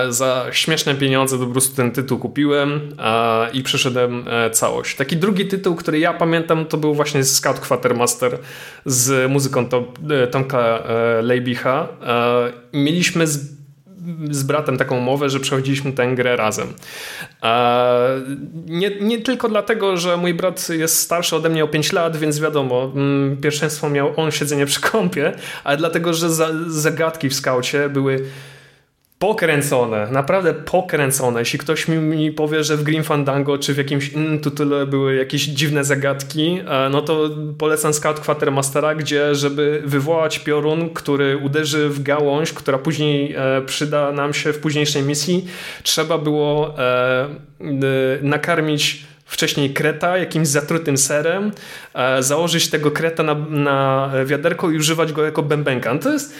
Speaker 1: za śmieszne pieniądze, po prostu ten tytuł kupiłem i przeszedłem całość. Taki drugi tytuł, który ja pamiętam, to był właśnie Scout Quatermaster z muzyką Tomka Leibicha. Mieliśmy z bratem taką umowę, że przechodziliśmy tę grę razem. Nie, nie tylko dlatego, że mój brat jest starszy ode mnie o 5 lat, więc wiadomo, mm, pierwszeństwo miał on siedzenie przy kąpie, ale dlatego, że zagadki w skaucie były pokręcone, naprawdę pokręcone. Jeśli ktoś mi, mi, powie, że w Green Fandango czy w jakimś innym tytule były jakieś dziwne zagadki, e, no to polecam Scout Quatermastera, gdzie żeby wywołać piorun, który uderzy w gałąź, która później e, przyda nam się w późniejszej misji, trzeba było e, nakarmić wcześniej kreta jakimś zatrutym serem, e, założyć tego kreta na, na wiaderko i używać go jako bębenka. No to jest,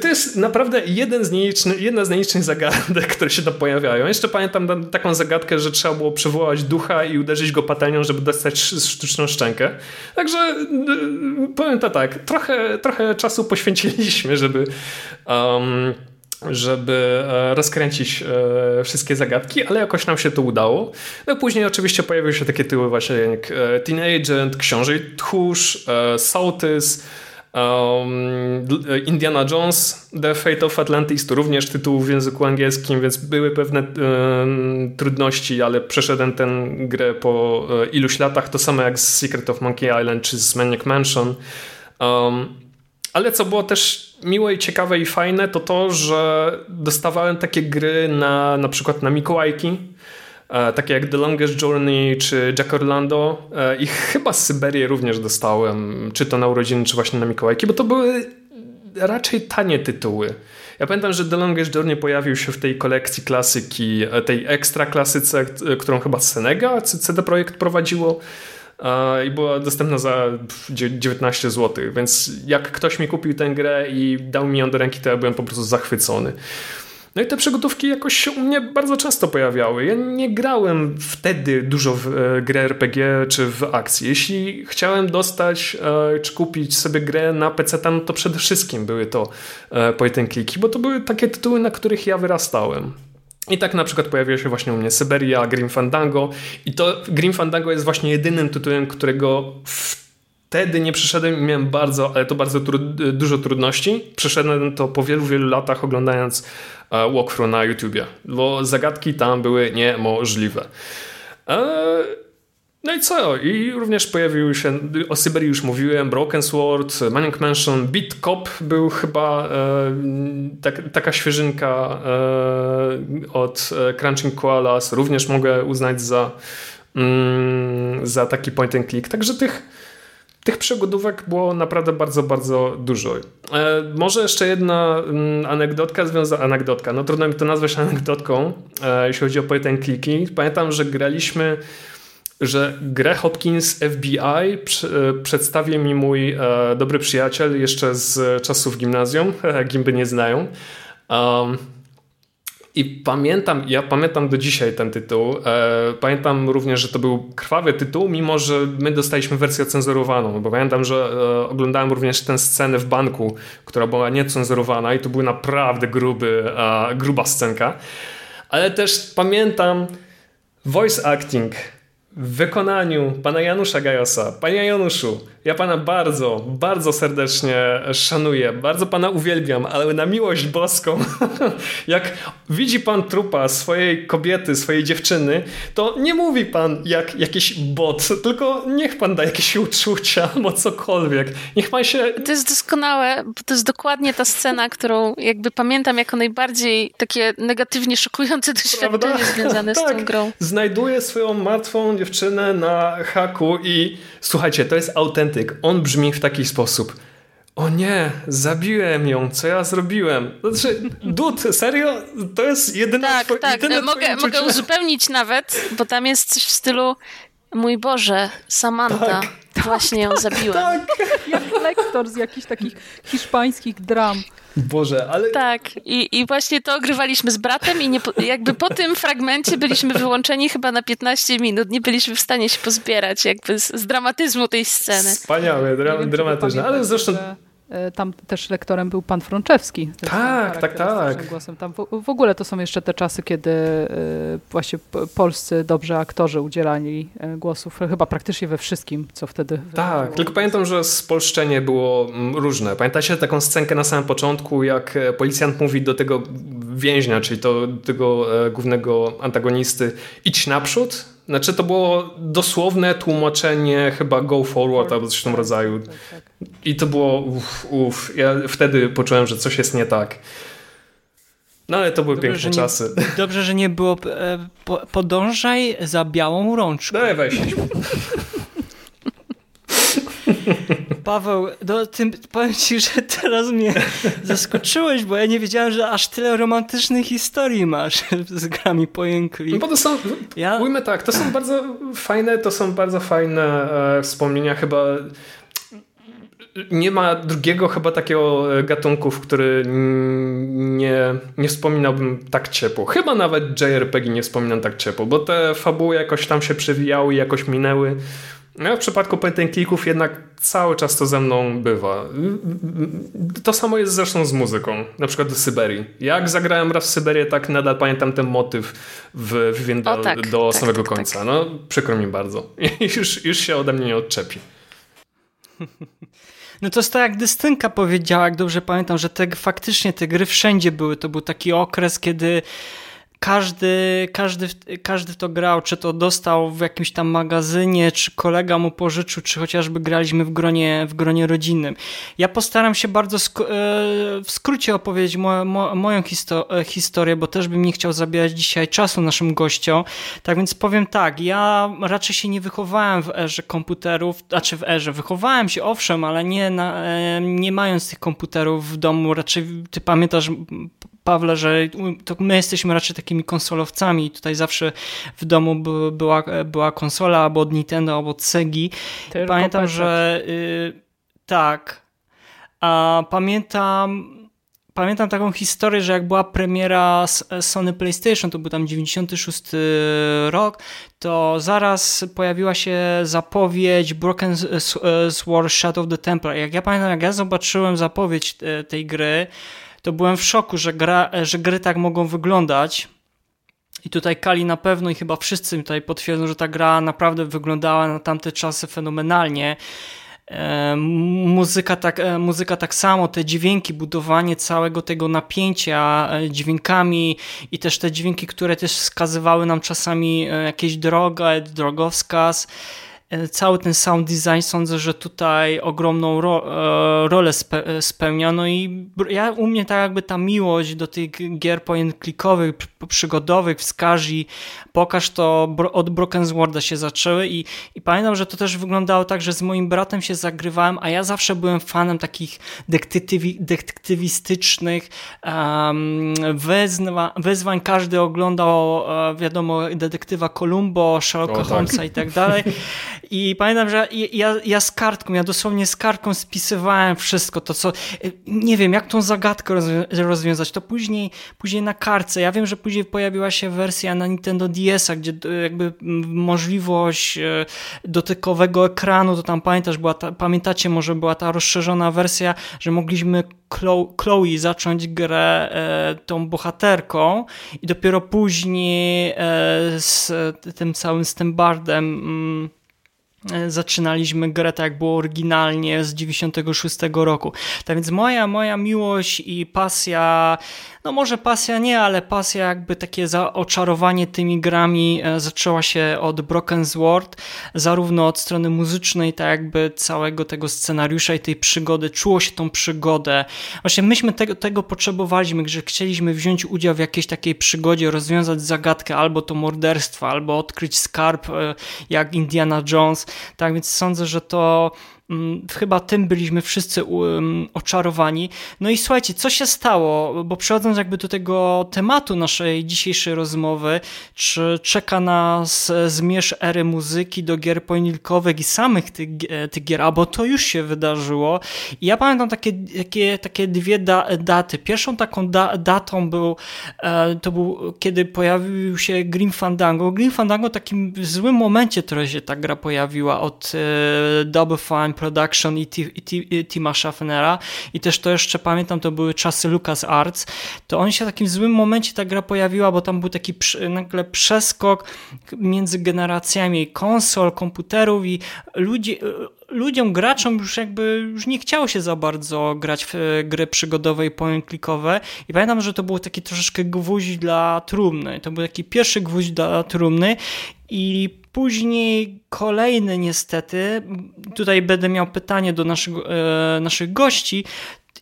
Speaker 1: to jest naprawdę jeden z jedna z nielicznych zagadek, które się tam pojawiają. Jeszcze pamiętam taką zagadkę, że trzeba było przywołać ducha i uderzyć go patelnią, żeby dostać sztuczną szczękę. Także powiem to tak, trochę, trochę czasu poświęciliśmy, żeby um, żeby e, rozkręcić e, wszystkie zagadki, ale jakoś nam się to udało. No później oczywiście pojawiły się takie tytuły właśnie jak e, Teen Agent, Książę Tchórz, Saltys, Um, Indiana Jones, The Fate of Atlantis to również tytuł w języku angielskim, więc były pewne trudności, ale przeszedłem tę grę po iluś latach, to samo jak z Secret of Monkey Island czy z Maniac Mansion. Ale co było też miłe i ciekawe i fajne, to to, że dostawałem takie gry na na przykład na Mikołajki, e, takie jak The Longest Journey czy Jack Orlando e, i chyba z Syberii również dostałem, czy to na urodziny, czy właśnie na Mikołajki, bo to były raczej tanie tytuły. Ja pamiętam, że The Longest Journey pojawił się w tej kolekcji klasyki, e, tej ekstra klasyce, którą chyba Senega, CD Projekt prowadziło i była dostępna za 19 zł, więc jak ktoś mi kupił tę grę i dał mi ją do ręki, to ja byłem po prostu zachwycony. No i te przygotówki jakoś się u mnie bardzo często pojawiały. Ja nie grałem wtedy dużo w e, grę RPG czy w akcji. Jeśli chciałem dostać e, czy kupić sobie grę na PC, no to przede wszystkim były to e, and bo to były takie tytuły, na których ja wyrastałem. I tak na przykład pojawiła się właśnie u mnie Syberia, Grim Fandango i to Grim Fandango jest właśnie jedynym tytułem, którego wtedy nie przeszedłem i miałem bardzo, ale to bardzo dużo trudności. Przeszedłem to po wielu, wielu latach oglądając uh, walkthrough na YouTubie, bo zagadki tam były niemożliwe. Uh, no i co? I również pojawił się, o Syberii już mówiłem, Broken Sword, Maniac Mansion, Beat Cop był chyba e, tak, taka świeżynka e, od e, Crunching Koalas, również mogę uznać za, mm, za taki point and click. Także tych, tych przygodówek było naprawdę bardzo, bardzo dużo. E, może jeszcze jedna mm, anegdotka związana, anegdotka, no trudno mi to nazwać anegdotką, e, jeśli chodzi o point and clicki. Pamiętam, że graliśmy że grę Hopkins FBI przedstawi mi mój e, dobry przyjaciel jeszcze z czasów gimnazjum, gimby nie znają. I pamiętam, ja pamiętam do dzisiaj ten tytuł. E, pamiętam również, że to był krwawy tytuł, mimo że my dostaliśmy wersję cenzurowaną, bo pamiętam, że e, oglądałem również tę scenę w banku, która była niecenzurowana i to była naprawdę gruby, e, gruba scenka. Ale też pamiętam voice acting w wykonaniu pana Janusza Gajosa. Panie Januszu, ja pana bardzo, bardzo serdecznie szanuję, bardzo pana uwielbiam, ale na miłość boską, jak widzi pan trupa swojej kobiety, swojej dziewczyny, to nie mówi pan jak jakiś bot, tylko niech pan da jakieś uczucia albo cokolwiek. Niech pan się...
Speaker 7: To jest doskonałe, bo to jest dokładnie ta scena, którą jakby pamiętam jako najbardziej takie negatywnie szokujące doświadczenie Prawda? związane tak. z tą tak. grą.
Speaker 1: Znajduje swoją martwą dziewczynę na haku i słuchajcie, to jest autentyk. On brzmi w taki sposób. O nie, zabiłem ją, co ja zrobiłem? Znaczy, Dud, serio? To jest jedyne
Speaker 7: Tak,
Speaker 1: twoje,
Speaker 7: tak,
Speaker 1: jedyne
Speaker 7: mogę, mogę uzupełnić nawet, bo tam jest coś w stylu mój Boże, Samantha, tak, właśnie ją zabiłem. Tak.
Speaker 6: Jak lektor z jakichś takich hiszpańskich dram.
Speaker 1: Boże, ale...
Speaker 7: Tak, i, i właśnie to ogrywaliśmy z bratem i nie, jakby po tym fragmencie byliśmy wyłączeni chyba na 15 minut. Nie byliśmy w stanie się pozbierać jakby z, z dramatyzmu tej sceny.
Speaker 1: Wspaniałe, dra dramatyczne, ale zresztą...
Speaker 6: E, tam też lektorem był pan Frączewski.
Speaker 1: Tak, tak, tak.
Speaker 6: Głosem. Tam w, w, ogóle to są jeszcze te czasy, kiedy e, właśnie polscy dobrzy aktorzy udzielali e, głosów chyba praktycznie we wszystkim, co wtedy
Speaker 1: Tak, tylko pamiętam, że spolszczenie było mm, różne. Pamiętacie taką scenkę na samym początku, jak policjant mówi do tego więźnia, czyli to, tego e, głównego antagonisty, idź naprzód. Znaczy to było dosłowne tłumaczenie chyba go forward albo coś w tym rodzaju. I to było uff, uff. Ja wtedy poczułem, że coś jest nie tak. No ale to były
Speaker 4: Dobrze,
Speaker 1: piękne
Speaker 4: nie-
Speaker 1: czasy.
Speaker 4: Dobrze, że nie było e, po, podążaj za białą rączką.
Speaker 1: No weź.
Speaker 4: Paweł, no, tym, powiem ci, że teraz mnie zaskoczyłeś, bo ja nie wiedziałem, że aż tyle romantycznych historii masz z grami
Speaker 1: No
Speaker 4: pojękli.
Speaker 1: bo to są,
Speaker 4: Ja-
Speaker 1: ujmę tak, to są bardzo fajne, to są bardzo fajne e, wspomnienia chyba nie ma drugiego chyba takiego e, gatunku, w który nie, nie wspominałbym tak ciepło. Chyba nawet JRPG nie wspominam tak ciepło, bo te fabuły jakoś tam się przewijały, jakoś minęły. No, w przypadku point and clicków jednak cały czas to ze mną bywa. To samo jest zresztą z muzyką, na przykład do Syberii. Jak zagrałem raz w Syberię, tak nadal pamiętam ten motyw w
Speaker 7: O, tak,
Speaker 1: do
Speaker 7: tak,
Speaker 1: samego
Speaker 7: tak,
Speaker 1: końca. No, przykro mi bardzo. już, już się ode mnie nie odczepi.
Speaker 4: No to jest tak jak Dystynka powiedziała, jak dobrze pamiętam, że te, faktycznie te gry wszędzie były. To był taki okres, kiedy każdy, każdy, każdy w to grał, czy to dostał w jakimś tam magazynie, czy kolega mu pożyczył, czy chociażby graliśmy w gronie, w gronie rodzinnym. Ja postaram się bardzo sk- e, w skrócie opowiedzieć mo, mo, moją histo- e, historię, bo też bym nie chciał zabierać dzisiaj czasu naszym gościom. Tak więc powiem tak, ja raczej się nie wychowałem w erze komputerów, znaczy w erze, wychowałem się owszem, ale nie, na, e, nie mając tych komputerów w domu, raczej ty pamiętasz Pawle, że to my jesteśmy raczej takimi konsolowcami i tutaj zawsze w domu by, była, była konsola albo od Nintendo, albo od Segi.
Speaker 6: Tylko
Speaker 4: Pamiętam, że y, tak. A pamiętam pamiętam taką historię, że jak była premiera Sony PlayStation, to był tam 96 rok, to zaraz pojawiła się zapowiedź Broken Sword Shadow of the Templar. Jak ja pamiętam, jak ja zobaczyłem zapowiedź e, tej gry, to byłem w szoku, że, gra, że gry tak mogą wyglądać. I tutaj Kali na pewno i chyba wszyscy tutaj potwierdzą, że ta gra naprawdę wyglądała na tamte czasy fenomenalnie. E, Muzyka tak, e, muzyka tak samo, te dźwięki, budowanie całego tego napięcia e, dźwiękami i też te dźwięki, które też wskazywały nam czasami e, jakieś drogę, drogowskaz. E, Cały ten sound design sądzę, że tutaj ogromną ro, e, rolę spe, e, spełnia. No i ja u mnie tak jakby ta miłość do tych gier pr- przygodowych, wskazi, pokaż to od Broken Sworda się zaczęły i, i pamiętam, że to też wyglądało tak, że z moim bratem się zagrywałem, a ja zawsze byłem fanem takich detektywi, detektywistycznych um, wezwa, wyzwań. Każdy oglądał, wiadomo, detektywa Columbo, Sherlocka
Speaker 1: tak.
Speaker 4: Holmesa i tak dalej. I pamiętam, że ja, ja, z kartką, ja dosłownie z kartką spisywałem wszystko, to co, nie wiem, jak tą zagadkę rozwią- rozwiązać, to później, później na kartce. Ja wiem, że później pojawiła się wersja na Nintendo DS-a, gdzie e, jakby możliwość e, dotykowego ekranu, to tam pamiętasz, była ta, pamiętacie, może była ta rozszerzona wersja, że mogliśmy Chlo- Chloe zacząć grę e, tą bohaterką i dopiero później z tym całym Stembardem zaczynaliśmy grę tak jak było oryginalnie z 96 roku. Tak więc moja, moja miłość i pasja, no może pasja nie, ale pasja jakby takie zaoczarowanie tymi grami e, zaczęła się od Broken Sword, zarówno od strony muzycznej, tak jakby całego tego scenariusza i tej przygody. Czuło się tą przygodę. Właśnie myśmy tego, tego potrzebowaliśmy, że chcieliśmy wziąć udział w jakiejś takiej przygodzie, rozwiązać zagadkę, albo to morderstwo, albo odkryć skarb, e, jak Indiana Jones. Tak więc sądzę, że to chyba tym byliśmy wszyscy um, oczarowani. No i słuchajcie, co się stało? Bo przechodząc jakby do tego tematu naszej dzisiejszej rozmowy, czy czeka nas e, zmierz ery muzyki do gier poinilkowych i samych tych, e, tych gier, albo to już się wydarzyło. I ja pamiętam takie, takie, takie dwie da, daty. Pierwszą taką da, datą był, e, to był, kiedy pojawił się Grim Fandango. Grim Fandango w takim złym momencie trochę się ta gra pojawiła od Double Fine Production i, i, i Tima Schaffnera i też to jeszcze pamiętam, to były czasy Lucas Arts, to on się w takim złym momencie ta gra pojawiła, bo tam był taki nagle przeskok między generacjami konsol, komputerów i ludzi, ludziom, graczom już jakby już nie chciało się za bardzo grać w e, gry przygodowe i point-clickowe i pamiętam, że to był taki troszeczkę gwóźdź dla trumny. To był taki pierwszy gwóźdź dla trumny. I później kolejny niestety, tutaj będę miał pytanie do naszego, e, naszych gości,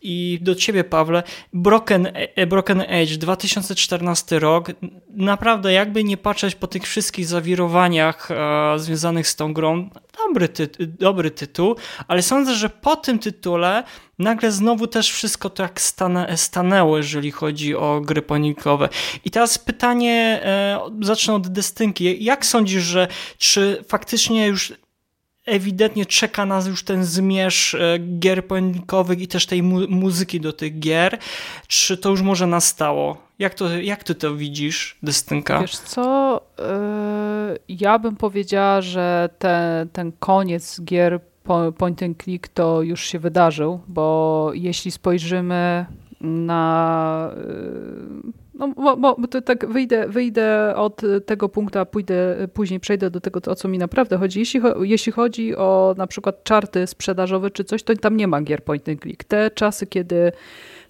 Speaker 4: i do ciebie, Pawle. Broken, e, Broken Age, 2014 rok. Naprawdę, jakby nie patrzeć po tych wszystkich zawirowaniach e, związanych z tą grą, dobry, dobry tytuł, ale sądzę, że po tym tytule nagle znowu też wszystko tak stane stanęło, jeżeli chodzi o gry panikowe. I teraz pytanie, e, zacznę od Destynki. Jak sądzisz, że czy faktycznie już ewidentnie czeka nas już ten zmierz e, gier pojedynkowych i też tej mu muzyki do tych gier. Czy to już może nastało? Jak, to, jak ty to widzisz, Destynka?
Speaker 6: Wiesz co, yy, ja bym powiedziała, że ten, ten koniec gier point and click to już się wydarzył, bo jeśli spojrzymy na yy, no, bo, bo to tak wyjdę, wyjdę od tego punktu, a pójdę, później przejdę do tego, o co mi naprawdę chodzi. Jeśli, jeśli chodzi o na przykład czarty sprzedażowe czy coś, to tam nie ma gier point and click. Te czasy, kiedy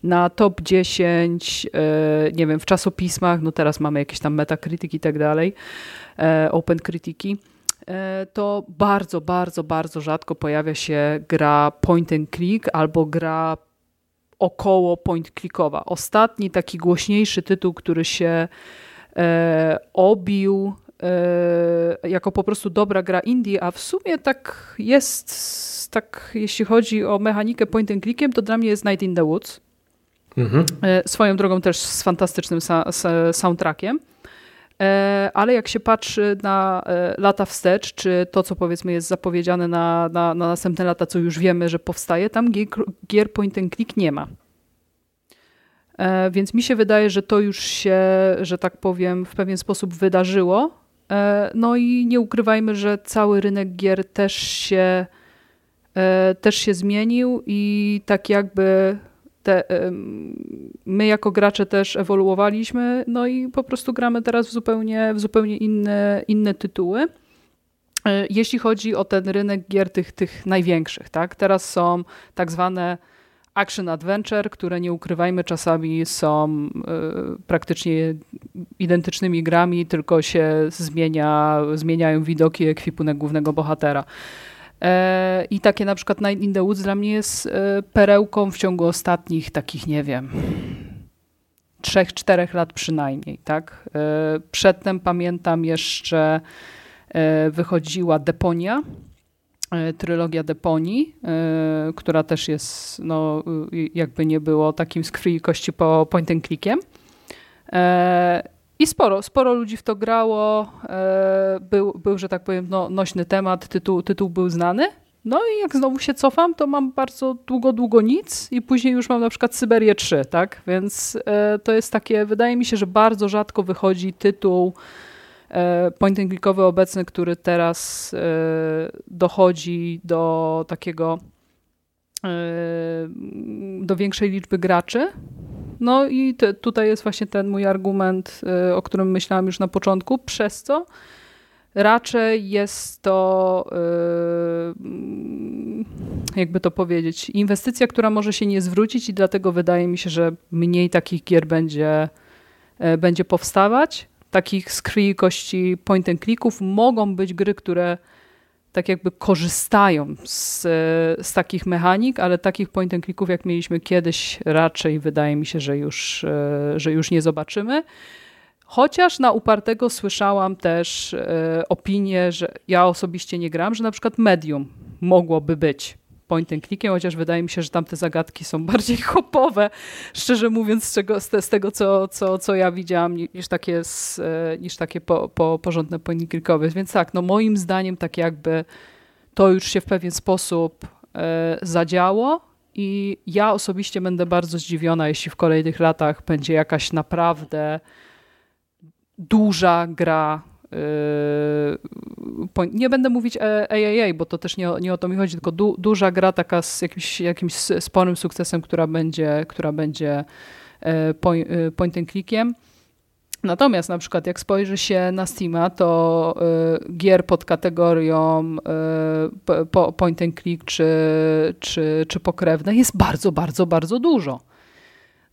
Speaker 6: na top 10, e, nie wiem, w czasopismach, no teraz mamy jakieś tam Metacritic i tak dalej, e, Open Critic'i, e, to bardzo, bardzo, bardzo rzadko pojawia się gra point and click albo gra około point-clickowa. Ostatni taki głośniejszy tytuł, który się e, obił e, jako po prostu dobra gra indie, a w sumie tak jest, tak jeśli chodzi o mechanikę point and clickiem, to dla mnie jest Night in the Woods. Mhm. E, swoją drogą też z fantastycznym sa soundtrackiem. E, ale jak się patrzy na e, lata wstecz, czy to, co powiedzmy jest zapowiedziane na, na, na następne lata, co już wiemy, że powstaje, tam gier, gier point and click nie ma. E, więc mi się wydaje, że to już się, że tak powiem, w pewien sposób wydarzyło. No i nie ukrywajmy, że cały rynek gier też się, też się zmienił i tak jakby te, my jako gracze też ewoluowaliśmy, no i po prostu gramy teraz w zupełnie, w zupełnie inne, inne tytuły. E, jeśli chodzi o ten rynek gier tych, tych największych, tak? Teraz są tak zwane action adventure, które nie ukrywajmy czasami są y, praktycznie identycznymi grami, tylko się zmienia, zmieniają widoki ekwipunek głównego bohatera. E, I takie na przykład Night in the Woods dla mnie jest e, perełką w ciągu ostatnich takich, nie wiem, trzech, czterech lat przynajmniej, tak? E, przedtem pamiętam jeszcze wychodziła Deponia, trylogia Deponii, która też jest, no, jakby nie było takim z krwi kości po point and clickiem. I sporo, sporo ludzi w to grało. E, był, był że tak powiem, no, nośny temat, tytuł, tytuł był znany. No i jak znowu się cofam, to mam bardzo długo, długo nic i później już mam na przykład Syberię 3, tak? Więc e, to jest takie, wydaje mi się, że bardzo rzadko wychodzi tytuł e, point and clickowy obecny, który teraz dochodzi do takiego do większej liczby graczy. No i te, tutaj jest właśnie ten mój argument, y, o którym myślałam już na początku, przez co raczej jest to, y, jakby to powiedzieć, inwestycja, która może się nie zwrócić i dlatego wydaje mi się, że mniej takich gier będzie, y, będzie powstawać. Takich z kości point and clicków mogą być gry, które tak jakby korzystają z, z takich mechanik, ale takich point and clicków jak mieliśmy kiedyś raczej wydaje mi się, że już, e, że już nie zobaczymy. Chociaż na upartego słyszałam też e, opinię, że ja osobiście nie gram, że na przykład medium mogłoby być point and clickiem, chociaż wydaje mi się, że tamte zagadki są bardziej hopowe, szczerze mówiąc, z, czego, z, z tego, co, co, co ja widziałam, niż takie, z, e, niż takie po, po, porządne point and clickowe. Więc tak, no moim zdaniem tak jakby to już się w pewien sposób e, zadziało i ja osobiście będę bardzo zdziwiona, jeśli w kolejnych latach będzie jakaś naprawdę duża gra nie będę mówić AAA, bo to też nie, nie o to mi chodzi, tylko du, duża gra taka z jakimś, jakimś sporym sukcesem, która będzie, która będzie e, point and clickiem. Natomiast na przykład jak spojrzy się na Steama, to gier pod kategorią po, point and click czy, czy, czy pokrewne jest bardzo, bardzo, bardzo dużo.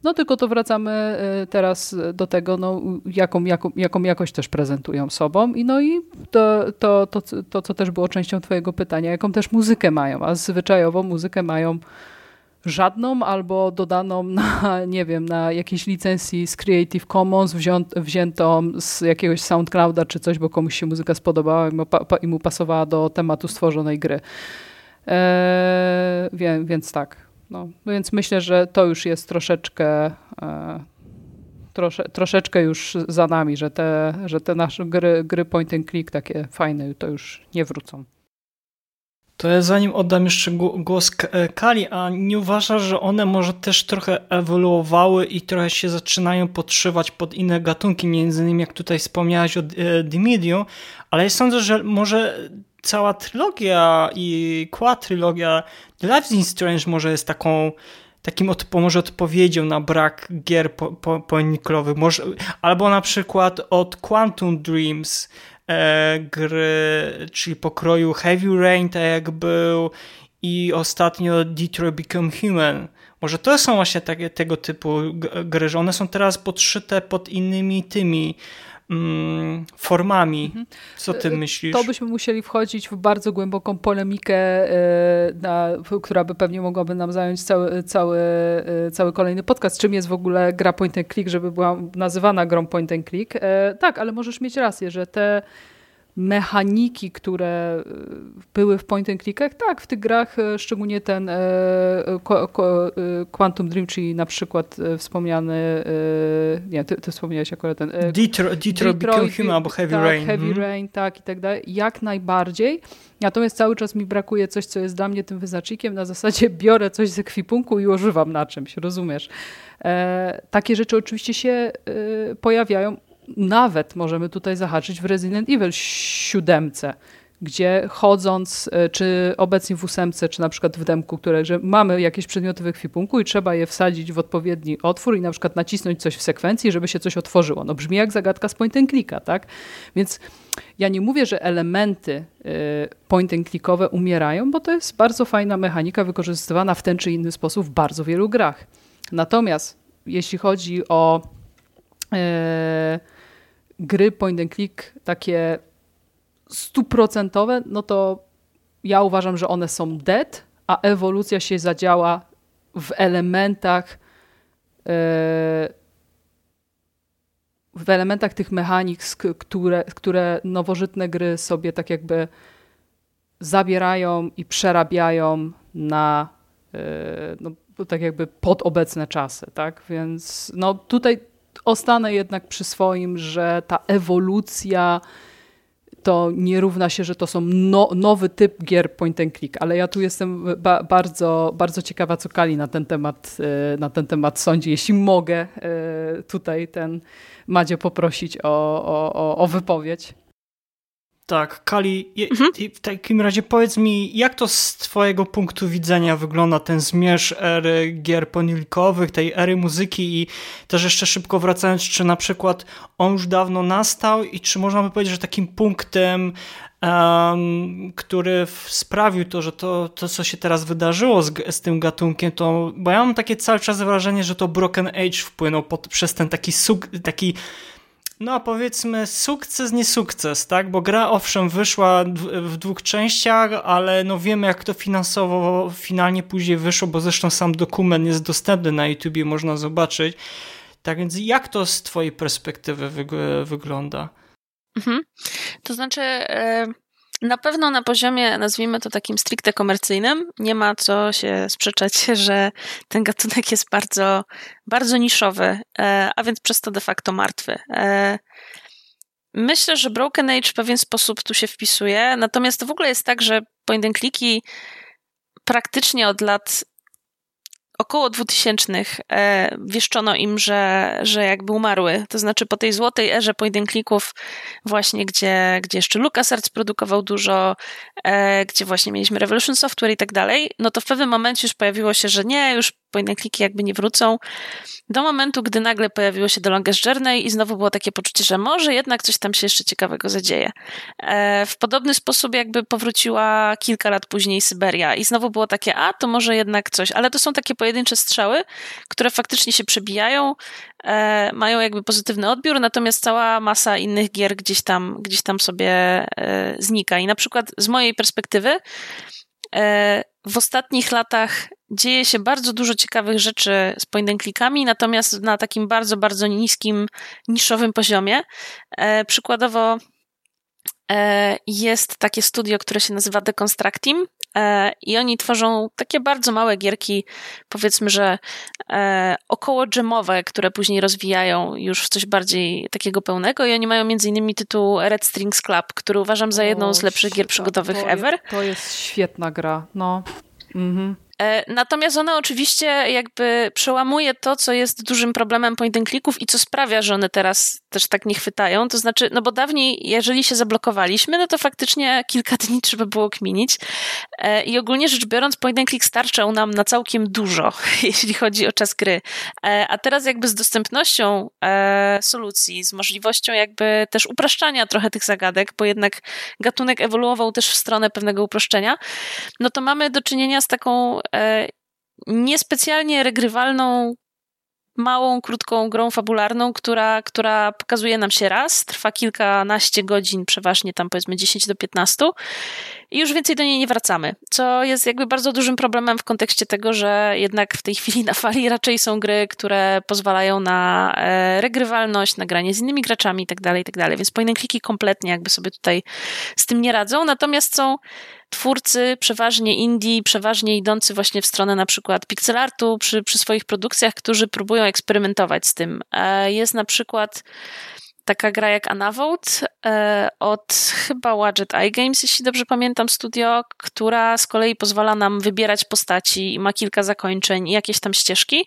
Speaker 6: No tylko to wracamy y, teraz do tego, no, jaką, jaką, jaką jakość też prezentują sobą i no i to, to, to, to, co też było częścią twojego pytania, jaką też muzykę mają, a zwyczajowo muzykę mają żadną albo dodaną na, nie wiem, na jakiejś licencji z Creative Commons wziętą z jakiegoś SoundClouda czy coś, bo komuś się muzyka spodobała i mu, pasowała do tematu stworzonej gry. Eee, więc tak. No, więc myślę, że to już jest troszeczkę e, trosze, troszeczkę już za nami, że te, że te nasze gry, gry point and click takie fajne to już nie wrócą.
Speaker 4: To ja zanim oddam jeszcze głos e, Kali, a nie uważasz, że one może też trochę ewoluowały i trochę się zaczynają podszywać pod inne gatunki, między innymi jak tutaj wspomniałaś o e, The Medium, ale ja sądzę, że może cała trylogia i quadrylogia The Life is Strange może jest taką takim może odpowiedzią na brak gier po, po, albo na przykład od Quantum Dreams e, gry, czyli pokroju Heavy Rain, tak jak był, i ostatnio Detroit Become Human. Może to są właśnie takie, tego typu gry, że one są teraz podszyte pod innymi tymi formami. Mhm. Co ty e, myślisz?
Speaker 6: To byśmy musieli wchodzić w bardzo głęboką polemikę, e, na, która by pewnie mogłaby nam zająć cały, cały, e, cały kolejny podcast. Czym jest w ogóle gra point and click, żeby była nazywana grą point and click. Tak, ale możesz mieć rację, że te mechaniki, które y, były w point and clickach, tak, w tych grach, y, szczególnie ten e, Quantum Dream, czyli na przykład wspomniany, nie, ty, ty wspomniałeś akurat ten...
Speaker 4: Detroit, Detroit Become Human albo Heavy
Speaker 6: tak,
Speaker 4: Rain.
Speaker 6: Heavy hmm. Rain, tak i tak dalej, jak najbardziej. Natomiast cały czas mi brakuje coś, co jest dla mnie tym wyznacznikiem. Na zasadzie biorę coś z ekwipunku i używam na czymś, rozumiesz? E, takie rzeczy oczywiście się pojawiają nawet możemy tutaj zahaczyć w Resident Evil 7, gdzie chodząc, e, czy obecnie w ósemce, czy na przykład w demku, które, że mamy jakieś przedmioty w ekwipunku i trzeba je wsadzić w odpowiedni otwór i na przykład nacisnąć coś w sekwencji, żeby się coś otworzyło. No brzmi jak zagadka z point and clicka, tak? Więc ja nie mówię, że elementy e, point and clickowe umierają, bo to jest bardzo fajna mechanika wykorzystywana w ten czy inny sposób w bardzo wielu grach. Natomiast jeśli chodzi o yy, gry point and click takie stuprocentowe, no to ja uważam, że one są dead, a ewolucja się zadziała w elementach e, w elementach tych mechanik, które, które nowożytne gry sobie tak jakby zabierają i przerabiają na e, no, tak jakby pod obecne czasy, tak? Więc no tutaj ostanę jednak przy swoim, że ta ewolucja to nie równa się, że to są no, nowy typ gier point and click, ale ja tu jestem ba bardzo, bardzo ciekawa, co Kali na ten temat, e, na ten temat sądzi. Jeśli mogę e, tutaj ten Madzie poprosić o, o, o wypowiedź.
Speaker 4: Tak, Kali, mhm. w takim razie powiedz mi, jak to z twojego punktu widzenia wygląda ten zmierz ery gier ponilikowych, tej ery muzyki i też jeszcze szybko wracając, czy na przykład on już dawno nastał i czy można by powiedzieć, że takim punktem, um, który sprawił to, że to, to co się teraz wydarzyło z, z, tym gatunkiem, to, bo ja mam takie cały czas wrażenie, że to Broken Age wpłynął pod, przez ten taki, taki no powiedzmy sukces, nie sukces, tak? Bo gra owszem wyszła w dwóch częściach, ale no wiemy jak to finansowo finalnie później wyszło, bo zresztą sam dokument jest dostępny na YouTubie, można zobaczyć. Tak więc jak to z twojej perspektywy wygląda?
Speaker 7: Mhm. To znaczy... Na pewno na poziomie, nazwijmy to takim stricte komercyjnym, nie ma co się sprzeczać, że ten gatunek jest bardzo, bardzo niszowy, e, a więc przez to de facto martwy. E, myślę, że Broken Age w pewien sposób tu się wpisuje, natomiast to w ogóle jest tak, że point and clicki praktycznie od lat około 2000 e, wieszczono im, że, że jakby umarły. To znaczy po tej złotej erze clicków właśnie, gdzie, gdzie jeszcze LucasArts produkował dużo, e, gdzie właśnie mieliśmy Revolution Software i tak dalej, no to w pewnym momencie już pojawiło się, że nie, już and clicky jakby nie wrócą. Do momentu, gdy nagle pojawiło się The Longest Journey i znowu było takie poczucie, że może jednak coś tam się jeszcze ciekawego zadzieje. E, w podobny sposób jakby powróciła kilka lat później Syberia i znowu było takie, a to może jednak coś, ale to są takie pojedyncze strzały, które faktycznie się przebijają, e, mają jakby pozytywny odbiór, natomiast cała masa innych gier gdzieś tam, gdzieś tam sobie e, znika. I na przykład z mojej perspektywy w ostatnich latach dzieje się bardzo dużo ciekawych rzeczy z point clickami, natomiast na takim bardzo, bardzo niskim, niszowym poziomie. E, przykładowo e, jest takie studio, które się nazywa Deconstruct Team e, i oni tworzą takie bardzo małe gierki, powiedzmy, że e, około dżemowe, które później rozwijają już w coś bardziej takiego pełnego i oni mają między innymi tytuł Red Strings Club, który uważam za jedną z lepszych gier przygodowych
Speaker 6: to,
Speaker 7: ever.
Speaker 6: To jest świetna gra, no. Mhm.
Speaker 7: E, natomiast ona oczywiście jakby przełamuje to, co jest dużym problemem point and clicków i co sprawia, że one teraz też tak nie chwytają. To znaczy, no bo dawniej, jeżeli się zablokowaliśmy, no to faktycznie kilka dni trzeba było kminić. E, I ogólnie rzecz biorąc, point and click starczał nam na całkiem dużo, jeśli chodzi o czas gry. E, a teraz jakby z dostępnością solucji, z możliwością jakby też upraszczania trochę tych zagadek, bo jednak gatunek ewoluował też w stronę pewnego uproszczenia, no to mamy do czynienia z taką niespecjalnie regrywalną, małą, krótką grą fabularną, która, która pokazuje nam się raz, trwa kilkanaście godzin, przeważnie tam powiedzmy 10 do 15 i już więcej do niej nie wracamy, co jest jakby bardzo dużym problemem w kontekście tego, że jednak w tej chwili na fali raczej są gry, które pozwalają na e, regrywalność, na granie z innymi graczami itd., tak itd., tak więc point kliki kompletnie jakby sobie tutaj z tym nie radzą, natomiast są twórcy, przeważnie indie, przeważnie idący właśnie w stronę na przykład pixel artu przy, przy swoich produkcjach, którzy próbują eksperymentować z tym. E, jest na przykład taka gra jak Anavolt e, od chyba Wadget Eye Games, jeśli dobrze pamiętam, studio, która z kolei pozwala nam wybierać postaci i ma kilka zakończeń i jakieś tam ścieżki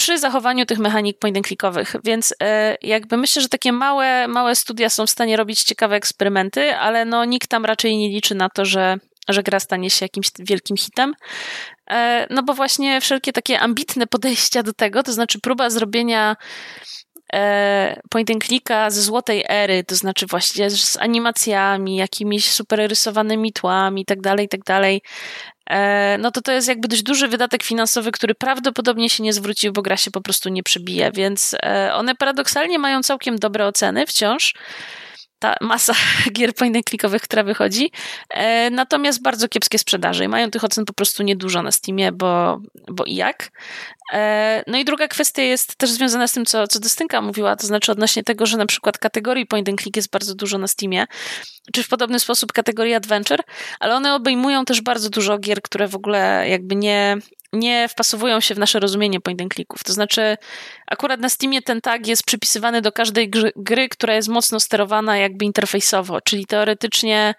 Speaker 7: przy zachowaniu tych mechanik point and clickowych. Więc e, jakby myślę, że takie małe, małe studia są w stanie robić ciekawe eksperymenty, ale no nikt tam raczej nie liczy na to, że że gra stanie się jakimś wielkim hitem. E, no bo właśnie wszelkie takie ambitne podejścia do tego, to znaczy próba zrobienia e, point and clicka ze złotej ery, to znaczy właśnie z animacjami, jakimiś super rysowanymi tłami i tak e, no to to jest jakby dość duży wydatek finansowy, który prawdopodobnie się nie zwrócił, bo gra się po prostu nie przebije, więc one paradoksalnie mają całkiem dobre oceny wciąż, ta masa gier clickowych, która wychodzi, e, natomiast bardzo kiepskie sprzedaże i mają tych ocen po prostu niedużo na Steamie, bo, bo i jak. E, no i druga kwestia jest też związana z tym, co, co Dystynka mówiła, to znaczy odnośnie tego, że na przykład kategorii point and click jest bardzo dużo na Steamie, czy w podobny sposób kategorii adventure, ale one obejmują też bardzo dużo gier, które w ogóle jakby nie, nie wpasowują się w nasze rozumienie point and clicków. To znaczy, akurat na Steamie ten tag jest przypisywany do każdej gry, która jest mocno sterowana jakby interfejsowo, czyli teoretycznie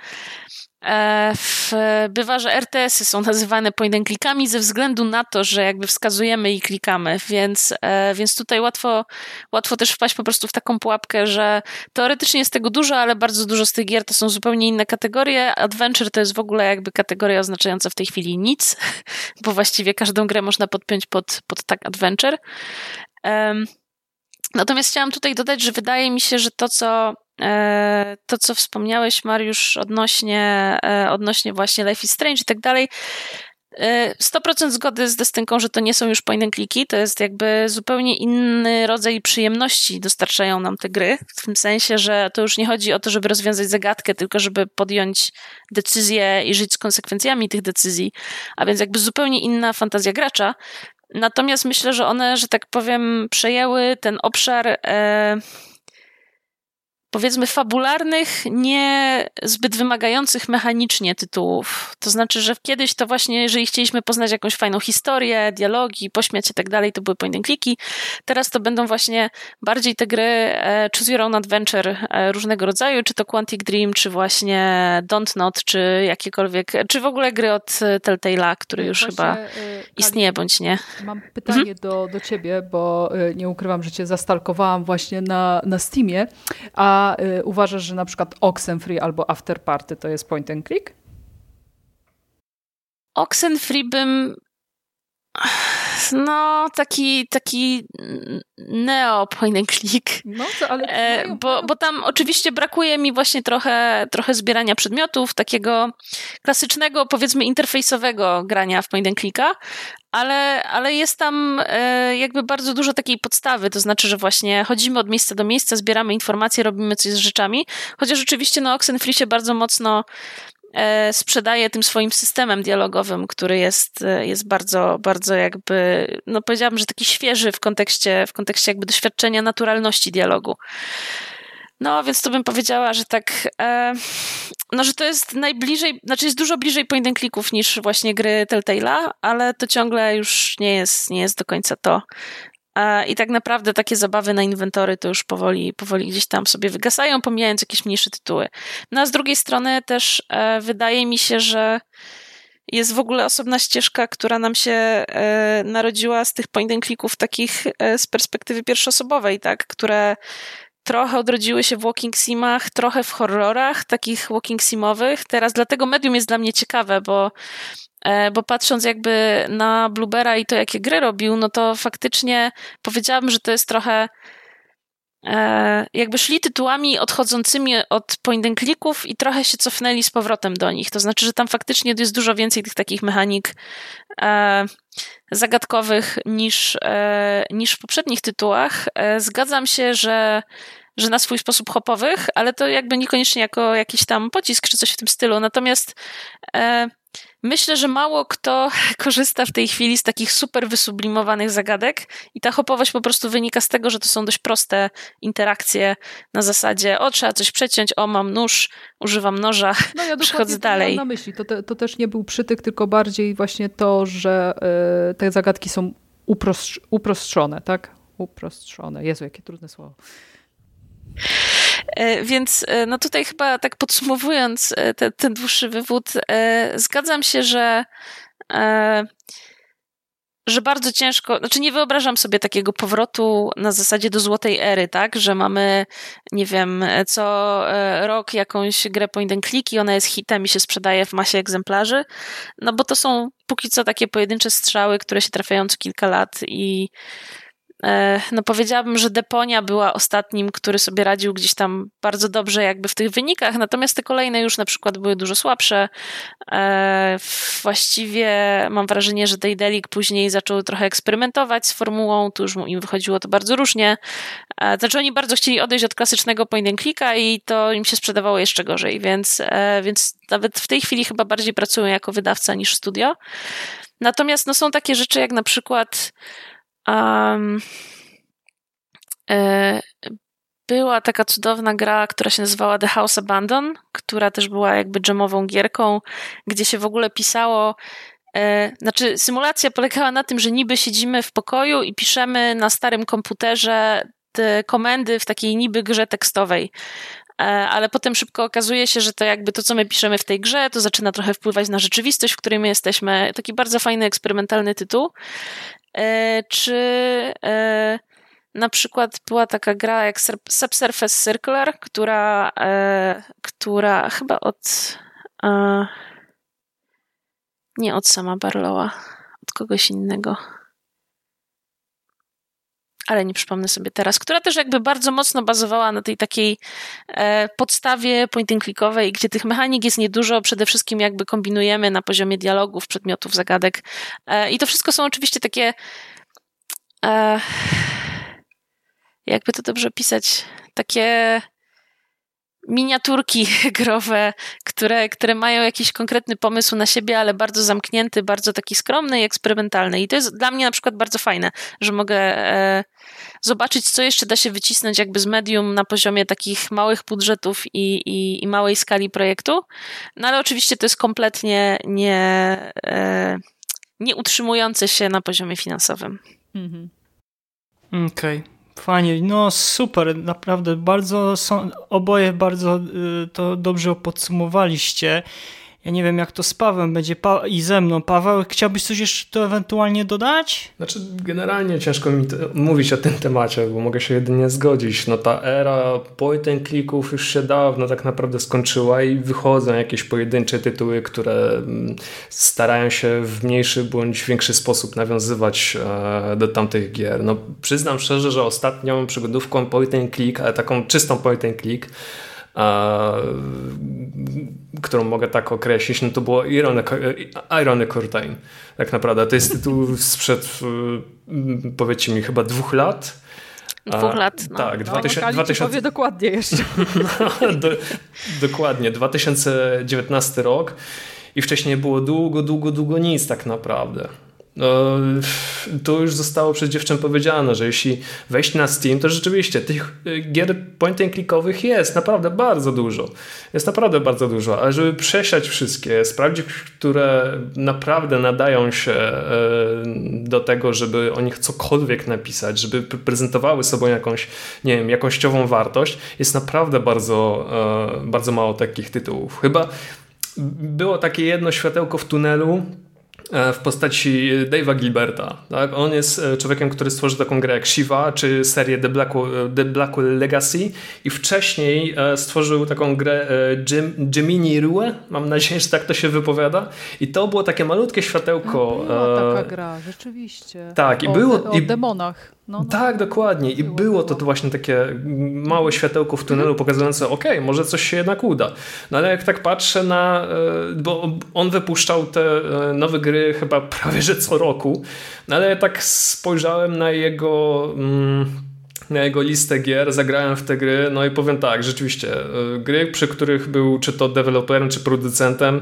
Speaker 7: w, bywa, że RTS-y są nazywane point and ze względu na to, że jakby wskazujemy i klikamy, więc, e, więc tutaj łatwo, łatwo też wpaść po prostu w taką pułapkę, że teoretycznie jest tego dużo, ale bardzo dużo z tych gier to są zupełnie inne kategorie. Adventure to jest w ogóle jakby kategoria oznaczająca w tej chwili nic, bo właściwie każdą grę można podpiąć pod, pod tak adventure. Natomiast chciałam tutaj dodać, że wydaje mi się, że to, co E, to, co wspomniałeś, Mariusz, odnośnie, e, odnośnie właśnie Life is Strange i tak dalej, 100% e, zgody z Destynką, że to nie są już point to jest jakby zupełnie inny rodzaj przyjemności dostarczają nam te gry, w tym sensie, że to już nie chodzi o to, żeby rozwiązać zagadkę, tylko żeby podjąć decyzję i żyć z konsekwencjami tych decyzji, a więc jakby zupełnie inna fantazja gracza. Natomiast myślę, że one, że tak powiem, przejęły ten obszar e, powiedzmy fabularnych, nie zbyt wymagających mechanicznie tytułów. To znaczy, że kiedyś to właśnie, jeżeli chcieliśmy poznać jakąś fajną historię, dialogi, pośmiać i tak dalej, to były point and clicky. Teraz to będą właśnie bardziej te gry e, Choose Your Own Adventure e, różnego rodzaju, czy to Quantic Dream, czy właśnie Don't Not, czy jakiekolwiek, czy w ogóle gry od Telltale'a, który już
Speaker 6: Właśnie,
Speaker 7: chyba
Speaker 6: y, Kali,
Speaker 7: istnieje bądź nie.
Speaker 6: Mam pytanie do, do ciebie, bo y, nie ukrywam, że cię zastalkowałam właśnie na, na Steamie, a y, uważasz, że na przykład Oxenfree albo Afterparty to jest point and click?
Speaker 7: Oxenfree bym no, taki, taki neo point and click.
Speaker 6: No, to, ale
Speaker 7: e, bo, bo tam oczywiście brakuje mi właśnie trochę, trochę zbierania przedmiotów, takiego klasycznego, powiedzmy, interfejsowego grania w point and clicka, ale, ale jest tam e, jakby bardzo dużo takiej podstawy, to znaczy, że właśnie chodzimy od miejsca do miejsca, zbieramy informacje, robimy coś z rzeczami, chociaż oczywiście no Oxenfree się bardzo mocno sprzedaje tym swoim systemem dialogowym, który jest, e, jest bardzo, bardzo jakby, no powiedziałabym, że taki świeży w kontekście, w kontekście jakby doświadczenia naturalności dialogu. No, więc to bym powiedziała, że tak, e, no, że to jest najbliżej, znaczy jest dużo bliżej point and clicków niż właśnie gry Telltale'a, ale to ciągle już nie jest, nie jest do końca to. E, I tak naprawdę takie zabawy na inwentory to już powoli, powoli gdzieś tam sobie wygasają, pomijając jakieś mniejsze tytuły. No a z drugiej strony też e, wydaje mi się, że jest w ogóle osobna ścieżka, która nam się e, narodziła z tych point and clicków takich z perspektywy pierwszoosobowej, tak, które trochę odrodziły się w walking simach, trochę w horrorach, takich walking simowych. Teraz dlatego medium jest dla mnie ciekawe, bo bo patrząc jakby na Bluebera i to, jakie gry robił, no to faktycznie powiedziałabym, że to jest trochę e, jakby szli tytułami odchodzącymi od point and clicków i trochę się cofnęli z powrotem do nich. To znaczy, że tam faktycznie jest dużo więcej tych takich mechanik e, zagadkowych niż, niż w poprzednich tytułach. Zgadzam się, że że na swój sposób hopowych, ale to jakby niekoniecznie jako jakiś tam pocisk czy coś w tym stylu. Natomiast e, myślę, że mało kto korzysta w tej chwili z takich super wysublimowanych zagadek i ta hopowość po prostu wynika z tego, że to są dość proste interakcje na zasadzie o, trzeba coś przeciąć, o, mam nóż, używam noża,
Speaker 6: no ja
Speaker 7: przechodzę dalej.
Speaker 6: na myśli. To, te, to też nie był przytyk, tylko bardziej właśnie to, że y, te zagadki są uprost, uprostrzone, tak? Uprostrzone. Jezu, jakie trudne słowo.
Speaker 7: E, więc e, no tutaj chyba tak podsumowując e, te, ten dłuższy wywód, zgadzam się, że że bardzo ciężko, znaczy nie wyobrażam sobie takiego powrotu na zasadzie do złotej ery, tak, że mamy, nie wiem, co rok jakąś grę point and click i ona jest hitem i się sprzedaje w masie egzemplarzy, no bo to są póki co takie pojedyncze strzały, które się trafiają co kilka lat i no powiedziałabym, że Deponia była ostatnim, który sobie radził gdzieś tam bardzo dobrze jakby w tych wynikach, natomiast te kolejne już na przykład były dużo słabsze. E, właściwie mam wrażenie, że Daedalic później zaczął trochę eksperymentować z formułą, tu już im wychodziło to bardzo różnie. E, znaczy oni bardzo chcieli odejść od klasycznego point and clicka i to im się sprzedawało jeszcze gorzej, więc, więc nawet w tej chwili chyba bardziej pracują jako wydawca niż studio. Natomiast no, są takie rzeczy jak na przykład Um, e, była taka cudowna gra, która się nazywała The House Abandon, która też była jakby dżemową gierką, gdzie się w ogóle pisało e, znaczy, symulacja polegała na tym, że niby siedzimy w pokoju i piszemy na starym komputerze te komendy w takiej niby grze tekstowej. E, ale potem szybko okazuje się, że to jakby to, co my piszemy w tej grze, to zaczyna trochę wpływać na rzeczywistość, w której my jesteśmy. Taki bardzo fajny, eksperymentalny tytuł. E, czy e, na przykład była taka gra jak Subsurface Circular, która, która chyba od nie od sama Barlowa, od kogoś innego ale nie przypomnę sobie teraz, która też jakby bardzo mocno bazowała na tej takiej e, podstawie point and clickowej, gdzie tych mechanik jest niedużo, przede wszystkim jakby kombinujemy na poziomie dialogów, przedmiotów, zagadek. E, i to wszystko są oczywiście takie e, jakby to dobrze pisać, takie miniaturki growe, które, które mają jakiś konkretny pomysł na siebie, ale bardzo zamknięty, bardzo taki skromny i eksperymentalny. I to jest dla mnie na przykład bardzo fajne, że mogę e, zobaczyć, co jeszcze da się wycisnąć jakby z medium na poziomie takich małych budżetów i, i, i małej skali projektu. No ale oczywiście to jest kompletnie nie, e, nie utrzymujące się na poziomie finansowym. Mhm.
Speaker 4: Okej. Okay. Fajnie, no super, naprawdę bardzo są, oboje bardzo y, to dobrze podsumowaliście. Ja nie wiem, jak to z Pawłem będzie pa i ze mną. Paweł, chciałbyś coś jeszcze to ewentualnie dodać?
Speaker 1: Znaczy, generalnie ciężko mi mówić o tym temacie, bo mogę się jedynie zgodzić. No ta era point and clicków już się dawno tak naprawdę skończyła i wychodzą jakieś pojedyncze tytuły, które mm, starają się w mniejszy bądź większy sposób nawiązywać e, do tamtych gier. No przyznam szczerze, że ostatnią przygodówką point and click, ale taką czystą point and click, którą mogę tak określić, no to było Irony, Irony Curtain. Tak naprawdę. To jest tytuł sprzed, y, powiedzcie mi, chyba dwóch lat.
Speaker 7: Dwóch lat.
Speaker 6: No. Tak, 2000, 2000... powie dokładnie jeszcze.
Speaker 1: No, do, dokładnie, 2019 rok i wcześniej było długo, długo, długo nic tak naprawdę. No, to już zostało przez dziewczę powiedziane, że jeśli wejść na Steam, to rzeczywiście tych y, gier point and clickowych jest naprawdę bardzo dużo. Jest naprawdę bardzo dużo, ale żeby przesiać wszystkie, sprawdzić, które naprawdę nadają się y, do tego, żeby o nich cokolwiek napisać, żeby prezentowały sobą jakąś, nie wiem, jakościową wartość, jest naprawdę bardzo, y, bardzo mało takich tytułów. Chyba było takie jedno światełko w tunelu, w postaci Dave'a Gilberta. Tak? On jest e, człowiekiem, który stworzył taką grę jak Shiva, czy serię The Black, The Black Legacy i wcześniej e, stworzył taką grę Gemini Rue, mam nadzieję, że tak to się wypowiada i to było takie malutkie światełko.
Speaker 6: No, była taka gra, rzeczywiście.
Speaker 1: Tak, i
Speaker 6: o,
Speaker 1: było...
Speaker 6: O,
Speaker 1: i,
Speaker 6: demonach. No, no.
Speaker 1: Tak, dokładnie. I było, było to, właśnie takie małe światełko w tunelu pokazujące, ok, może coś się jednak uda. No ale jak tak patrzę na... Bo on wypuszczał te nowe gry chyba prawie że co roku, no ale tak spojrzałem na jego... Mm, na jego listę gier, zagrałem w te gry, no i powiem tak, rzeczywiście, gry, przy których był czy to deweloperem, czy producentem,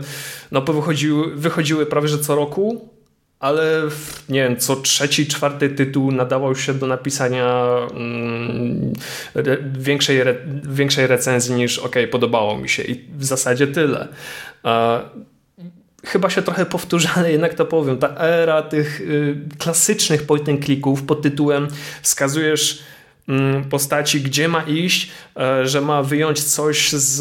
Speaker 1: no wychodziły, wychodziły prawie że co roku, ale nie wiem, co trzeci, czwarty tytuł nadawał się do napisania mm, re, większej, re, większej recenzji niż ok, podobało mi się i w zasadzie tyle. A, chyba się trochę powtórzę, ale jednak to powiem. Ta era tych y, klasycznych point and clicków pod tytułem wskazujesz postaci, gdzie ma iść, e, że ma wyjąć coś z,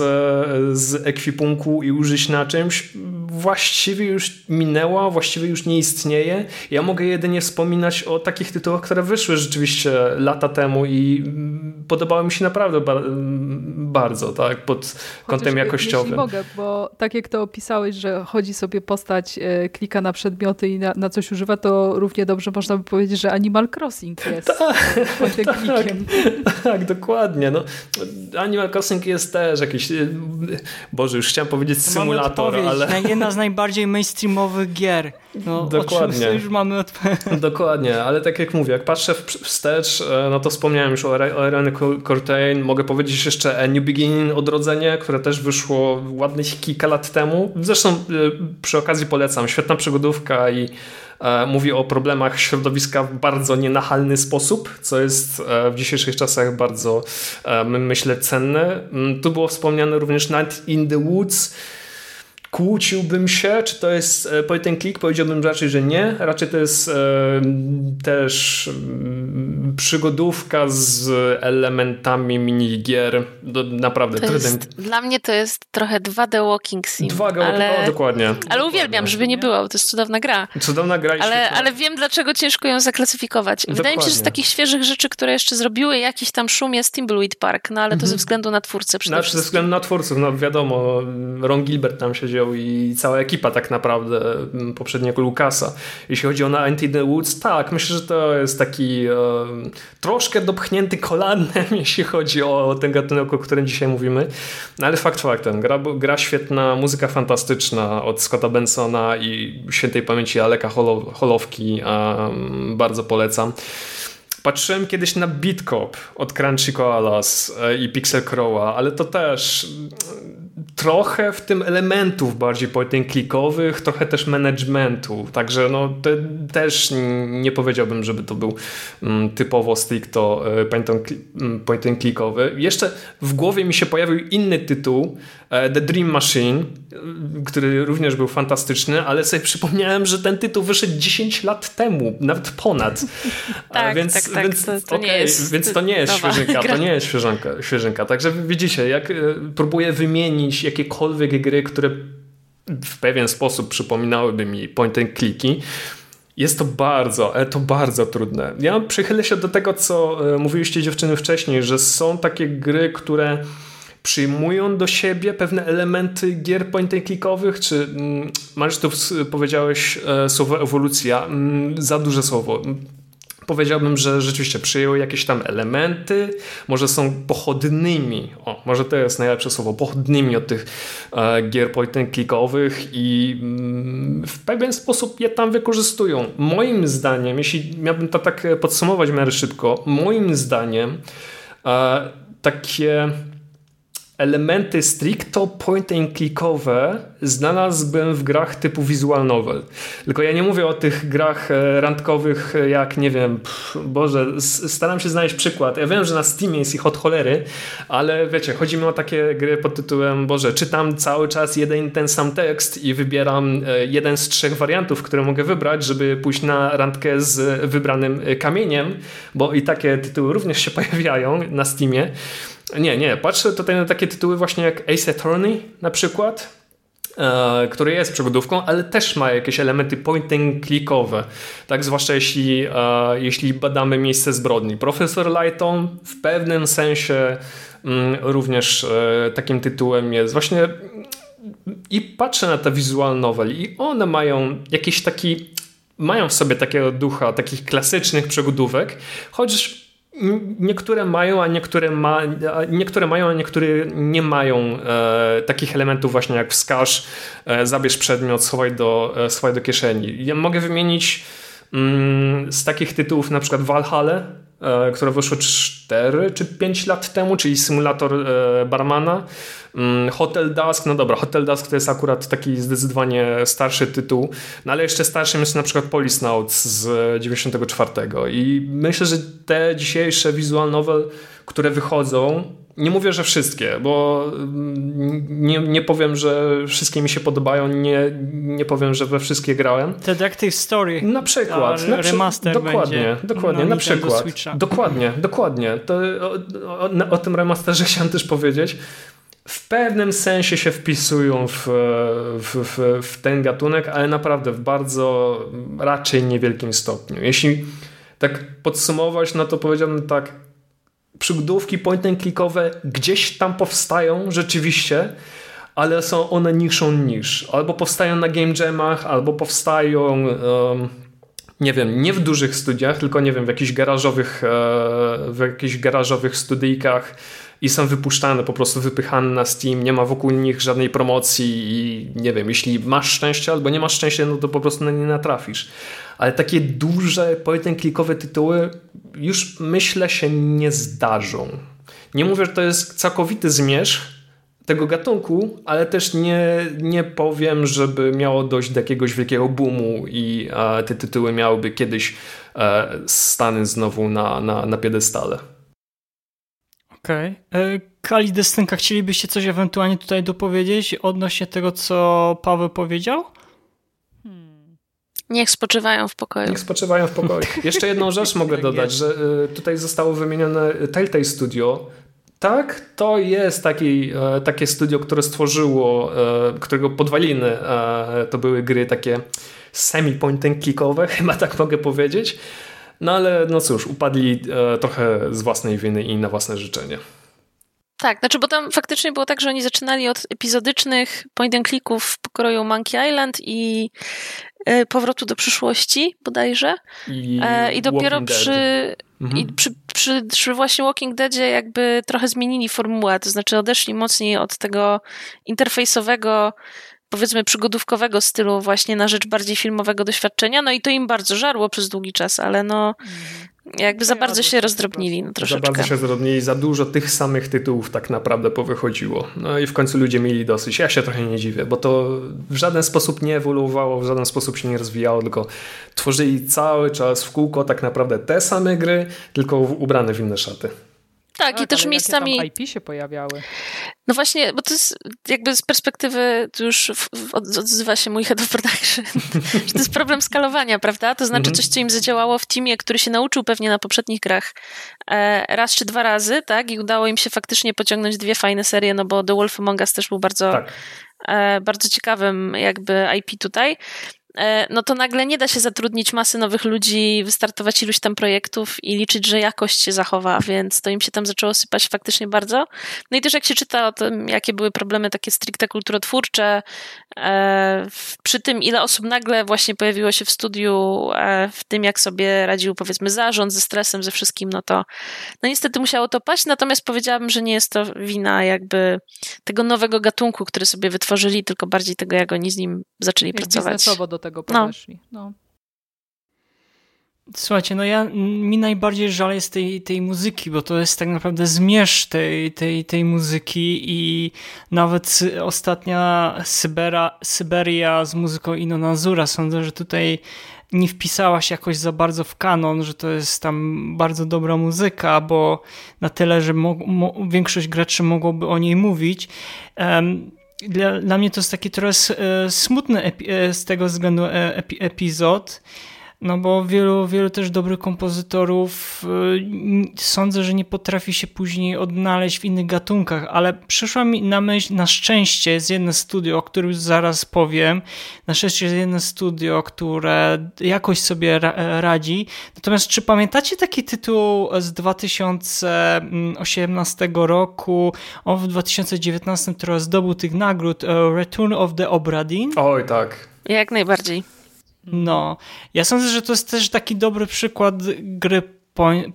Speaker 1: z ekwipunku i użyć na czymś, właściwie już minęła, właściwie już nie istnieje. Ja mogę jedynie wspominać o takich tytułach, które wyszły rzeczywiście lata temu i podobały mi się naprawdę bardzo, tak, pod Chociaż kątem jakościowym. Jeśli
Speaker 6: mogę, bo tak jak to opisałeś, że chodzi sobie postać, e, klika na przedmioty i na, na coś używa, to równie dobrze można by powiedzieć, że Animal Crossing jest
Speaker 1: tak, tak. tak, dokładnie. No, Animal Crossing jest też jakiś, y, Boże, już chciałem powiedzieć symulator, ale...
Speaker 4: Jedna z najbardziej mainstreamowych gier. No,
Speaker 1: Dokładnie.
Speaker 4: już mamy
Speaker 1: Dokładnie, ale tak jak mówię, jak patrzę wstecz, e, no to wspomniałem już o, Irene Cortain, mogę powiedzieć jeszcze A New Beginning, Odrodzenie, które też wyszło ładnych kilka lat temu. Zresztą e, przy okazji polecam, świetna przygodówka i mówi o problemach środowiska w bardzo nienachalny sposób, co jest e, w dzisiejszych czasach bardzo, e, myślę, cenne. Mm, tu było wspomniane również Night in the Woods, kłóciłbym się, czy to jest e, point and click, powiedziałbym raczej, że nie. Raczej to jest e, też mm, przygodówka z elementami minigier. Do, naprawdę.
Speaker 7: To jest, dla mnie to jest trochę 2D Walking Sim. 2D ale,
Speaker 1: o, dokładnie.
Speaker 7: Ale uwielbiam, żeby nie było, to jest cudowna gra.
Speaker 1: Cudowna gra i
Speaker 7: ale, ale wiem, dlaczego ciężko ją zaklasyfikować. Dokładnie. Wydaje mi się, że z takich świeżych rzeczy, które jeszcze zrobiły jakiś tam szum jest Timbleweed Park, no ale to mhm. ze względu na twórcę przede
Speaker 1: znaczy, Ze względu na twórców, no wiadomo, Ron Gilbert tam i cała ekipa tak naprawdę mm, poprzedniego Lukasa. Jeśli chodzi o Anti the Woods, tak, myślę, że to jest taki e, troszkę dopchnięty kolanem, jeśli chodzi o ten gatunek, o którym dzisiaj mówimy. No, ale fakt faktem, gra, gra świetna, muzyka fantastyczna od Scotta Bensona i świętej pamięci Aleka Holowki, bardzo polecam. Patrzyłem kiedyś na Beatcop od Crunchy Koalas e, i Pixel Crowa, ale to też trochę w tym elementów bardziej point and clickowych, trochę też managementu. Także no, te, też nie powiedziałbym, żeby to był mm, typowo stricto point, mm, point and clickowy. Jeszcze w głowie mi się pojawił inny tytuł, The Dream Machine, który również był fantastyczny, ale sobie przypomniałem, że ten tytuł wyszedł 10 lat temu, nawet ponad.
Speaker 7: tak, więc, tak, tak. Więc, to, to okay, nie jest,
Speaker 1: więc to nie jest świeżynka, to nie jest świeżynka, świeżynka. Także widzicie, jak próbuję wymienić jakiekolwiek gry, które w pewien sposób przypominałyby mi point and clicki, jest to bardzo, ale to bardzo trudne. Ja przychylę się do tego, co e, mówiliście dziewczyny wcześniej, że są takie gry, które przyjmują do siebie pewne elementy gier point and clickowych, czy mm, Mariusz, powiedziałeś e, słowo ewolucja, mm, za duże słowo. Powiedziałbym, że rzeczywiście przyjęły jakieś tam elementy, może są pochodnymi, o, może to jest najlepsze słowo, pochodnymi od tych e, gier point and clickowych i mm, w pewien sposób je tam wykorzystują. Moim zdaniem, jeśli miałbym to tak podsumować w miarę szybko, moim zdaniem e, takie elementy stricto point and clickowe znalazłbym w grach typu visual novel. Tylko ja nie mówię o tych grach e, randkowych jak, nie wiem, pff, Boże, staram się znaleźć przykład. Ja wiem, że na Steamie jest ich od cholery, ale wiecie, chodzi mi o takie gry pod tytułem, Boże, czytam cały czas jeden ten sam tekst i wybieram e, jeden z trzech wariantów, które mogę wybrać, żeby pójść na randkę z wybranym e, kamieniem, bo i takie tytuły również się pojawiają na Steamie. Nie, nie. Patrzę tutaj na takie tytuły właśnie jak Ace Attorney na przykład, e, który jest przygodówką, ale też ma jakieś elementy point and clickowe. Tak, zwłaszcza jeśli, e, jeśli badamy miejsce zbrodni. Profesor Lighton w pewnym sensie mm, również e, takim tytułem jest. Właśnie i patrzę na te visual novel i one mają jakiś taki mają w sobie takiego ducha, takich klasycznych przygodówek, chociaż Niektóre mają, a niektóre, ma, niektóre mają, a niektóre nie mają e, takich elementów właśnie jak wskaż, e, zabierz przedmiot, schowaj do, e, schowaj do kieszeni. Ja mogę wymienić mm, z takich tytułów na przykład Valhalla, które wyszło 4 czy 5 lat temu, czyli symulator e, barmana. Mm, Hotel Dusk, no dobra, Hotel Dusk to jest akurat taki zdecydowanie starszy tytuł, no ale jeszcze starszym jest na przykład Polisnauts z 94 i myślę, że te dzisiejsze visual novel, które wychodzą, nie mówię, że wszystkie, bo mm, nie, nie powiem, że wszystkie mi się podobają, nie, nie powiem, że we wszystkie grałem.
Speaker 4: Detective Story.
Speaker 1: Na przykład.
Speaker 4: Na remaster
Speaker 1: dokładnie,
Speaker 4: będzie
Speaker 1: dokładnie, na, na przykład. Dokładnie, dokładnie. To, o, o, o, tym remasterze chciałem też powiedzieć w pewnym sensie się wpisują w, w, w, w, ten gatunek, ale naprawdę w bardzo raczej niewielkim stopniu. Jeśli tak podsumować, no to powiedziałbym tak, przygodówki point and clickowe gdzieś tam powstają rzeczywiście, ale są one niższą niż. Albo powstają na game jamach, albo powstają um, nie wiem, nie w dużych studiach, tylko nie wiem, w jakichś garażowych, e, w jakichś garażowych studyjkach i są wypuszczane, po prostu wypychane na Steam, nie ma wokół nich żadnej promocji i nie wiem, jeśli masz szczęście albo nie masz szczęścia, no to po prostu na nie natrafisz. Ale takie duże, point klikowe tytuły już myślę się nie zdarzą. Nie mówię, że to jest całkowity zmierzch tego gatunku, ale też nie, nie powiem, żeby miało dojść do jakiegoś wielkiego boomu i e, te tytuły miałyby kiedyś e, stany znowu na, na, na piedestale.
Speaker 4: Okej. Okay. E, Kali Destynka, chcielibyście coś ewentualnie tutaj dopowiedzieć odnośnie tego, co Paweł powiedział?
Speaker 7: Niech spoczywają w pokoju.
Speaker 1: Niech spoczywają w pokoju. Jeszcze jedną rzecz mogę tak dodać, że e, tutaj zostało wymienione Telltale Studio. Tak, to jest taki, e, takie studio, które stworzyło, którego podwaliny to były gry takie semi-point and clickowe, chyba tak mogę powiedzieć. No ale no cóż, upadli e, trochę z własnej winy i na własne życzenie.
Speaker 7: Tak, znaczy, bo tam faktycznie było tak, że oni zaczynali od epizodycznych point and clicków w pokroju Monkey Island i e, powrotu do przyszłości bodajże. I, e, i dopiero przy, mhm. i przy, przy, przy, właśnie Walking Deadzie jakby trochę zmienili formułę, to znaczy odeszli mocniej od tego interfejsowego powiedzmy przygodówkowego stylu właśnie na rzecz bardziej filmowego doświadczenia, no i to im bardzo żarło przez długi czas, ale no jakby za bardzo się rozdrobnili no, troszeczkę.
Speaker 1: Za bardzo się rozdrobnili, za dużo tych samych tytułów tak naprawdę powychodziło. No i w końcu ludzie mieli dosyć. Ja się trochę nie dziwię, bo to w żaden sposób nie ewoluowało, w żaden sposób się nie rozwijało, tylko tworzyli cały czas w kółko tak naprawdę te same gry, tylko ubrane w inne szaty.
Speaker 7: Tak, tak, i też miejscami.
Speaker 6: IP się pojawiały.
Speaker 7: No właśnie, bo to jest jakby z perspektywy, tu już odzywa się mój head of production, że to jest problem skalowania, prawda? To znaczy mhm. coś, co im zadziałało w teamie, który się nauczył pewnie na poprzednich grach e, raz czy dwa razy, tak? I udało im się faktycznie pociągnąć dwie fajne serie, no bo The Wolf Among Us też był bardzo, tak. E, bardzo ciekawym jakby IP tutaj. E, no to nagle nie da się zatrudnić masy nowych ludzi, wystartować iluś tam projektów i liczyć, że jakość się zachowa, więc to im się tam zaczęło sypać faktycznie bardzo. No i też jak się czyta o tym, jakie były problemy takie stricte kulturotwórcze, e, przy tym ile osób nagle właśnie pojawiło się w studiu, e, w tym jak sobie radził powiedzmy zarząd ze stresem, ze wszystkim, no to no niestety musiało to paść, natomiast powiedziałabym, że nie jest to wina jakby tego nowego gatunku, który sobie wytworzyli, tylko bardziej tego, jak oni z nim zaczęli jak pracować.
Speaker 6: do tego tego podeszli. No. no.
Speaker 4: Słuchajcie, no ja, mi najbardziej żal jest tej, tej muzyki, bo to jest tak naprawdę zmierzch tej, tej, tej muzyki i nawet ostatnia Sybera, Syberia z muzyką Ino Nazura, sądzę, że tutaj nie wpisałaś jakoś za bardzo w kanon, że to jest tam bardzo dobra muzyka, bo na tyle, że mo, mo, większość graczy mogłoby o niej mówić. Um, dla, dla mnie to jest taki trochę e, smutny e, z tego względu e, epi, epizod, no bo wielu, wielu też dobrych kompozytorów sądzę, że nie potrafi się później odnaleźć w innych gatunkach, ale przyszła mi na myśl, na szczęście jest jedno studio, o którym zaraz powiem, na szczęście jest jedno studio, które jakoś sobie radzi. Natomiast czy pamiętacie taki tytuł z 2018 roku, on w 2019, który zdobył tych nagród, Return of the Obra Dinn?
Speaker 1: Oj, tak.
Speaker 7: Jak najbardziej.
Speaker 4: No, ja sądzę, że to jest też taki dobry przykład gry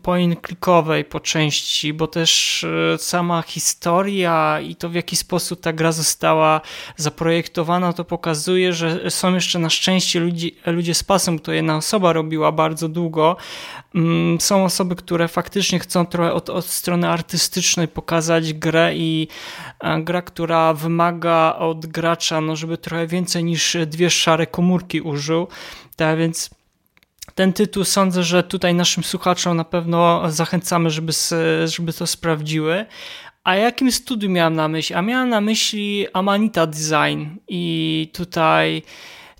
Speaker 4: point-clickowej po części, bo też e, sama historia i to w jaki sposób ta gra została zaprojektowana, to pokazuje, że są jeszcze na szczęście ludzi, ludzie z pasem, to jedna osoba robiła bardzo długo. Mm, są osoby, które faktycznie chcą trochę od, od strony artystycznej pokazać grę i e, gra, która wymaga od gracza, no żeby trochę więcej niż dwie szare komórki użył. Tak więc ten tytuł sądzę, że tutaj naszym słuchaczom na pewno zachęcamy, żeby, żeby to sprawdziły. A jakim studium miałem na myśli? A miałem na myśli Amanita Design i tutaj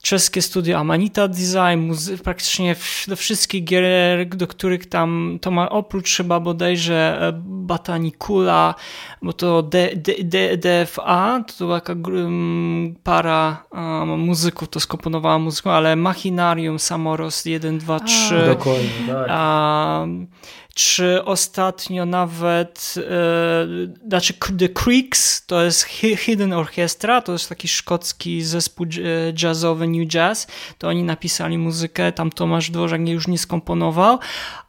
Speaker 4: czeskie studio Amanita Design, praktycznie do wszystkich gier, do których tam to ma oprócz chyba bodajże e, Batanicula, bo to D, D, D, DFA, to była taka para um, muzyków, to skomponowała muzykę, ale Machinarium, Samoros 1, 2, 3.
Speaker 1: A, dokładnie, tak.
Speaker 4: Um, czy ostatnio nawet, e, znaczy The Creeks, to jest Hidden Orchestra, to jest taki szkocki zespół e, jazzowy New Jazz, to oni napisali muzykę, tam Tomasz Dworzak już nie skomponował,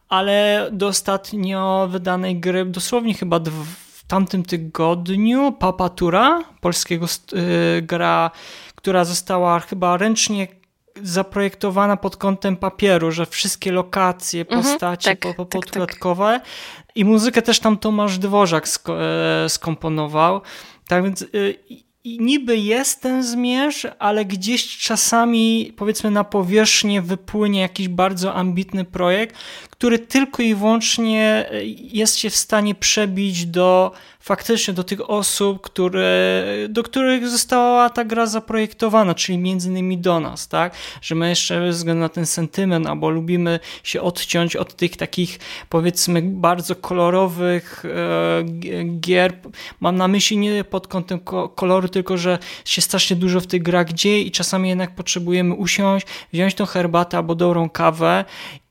Speaker 4: ale do ostatnio wydanej gry, dosłownie chyba w tamtym tygodniu, Papatura, polskiego e, gra, która została chyba ręcznie zaprojektowana pod kątem papieru, że wszystkie lokacje, mhm, postacie mhm, tak, podkładkowe tak, tak. i muzykę też tam Tomasz Dworzak sko e, skomponował. Tak więc y, niby jest ten zmierz, ale gdzieś czasami powiedzmy na powierzchnię wypłynie jakiś bardzo ambitny projekt, który tylko i wyłącznie e, jest się w stanie przebić do faktycznie do tych osób, które, do których została ta gra zaprojektowana, czyli między innymi do nas, tak? Że my jeszcze ze względu na ten sentyment, albo lubimy się odciąć od tych takich powiedzmy bardzo kolorowych e, gier. Mam na myśli nie pod kątem koloru, tylko że się strasznie dużo w tych grach dzieje i czasami jednak potrzebujemy usiąść, wziąć tą herbatę albo dobrą kawę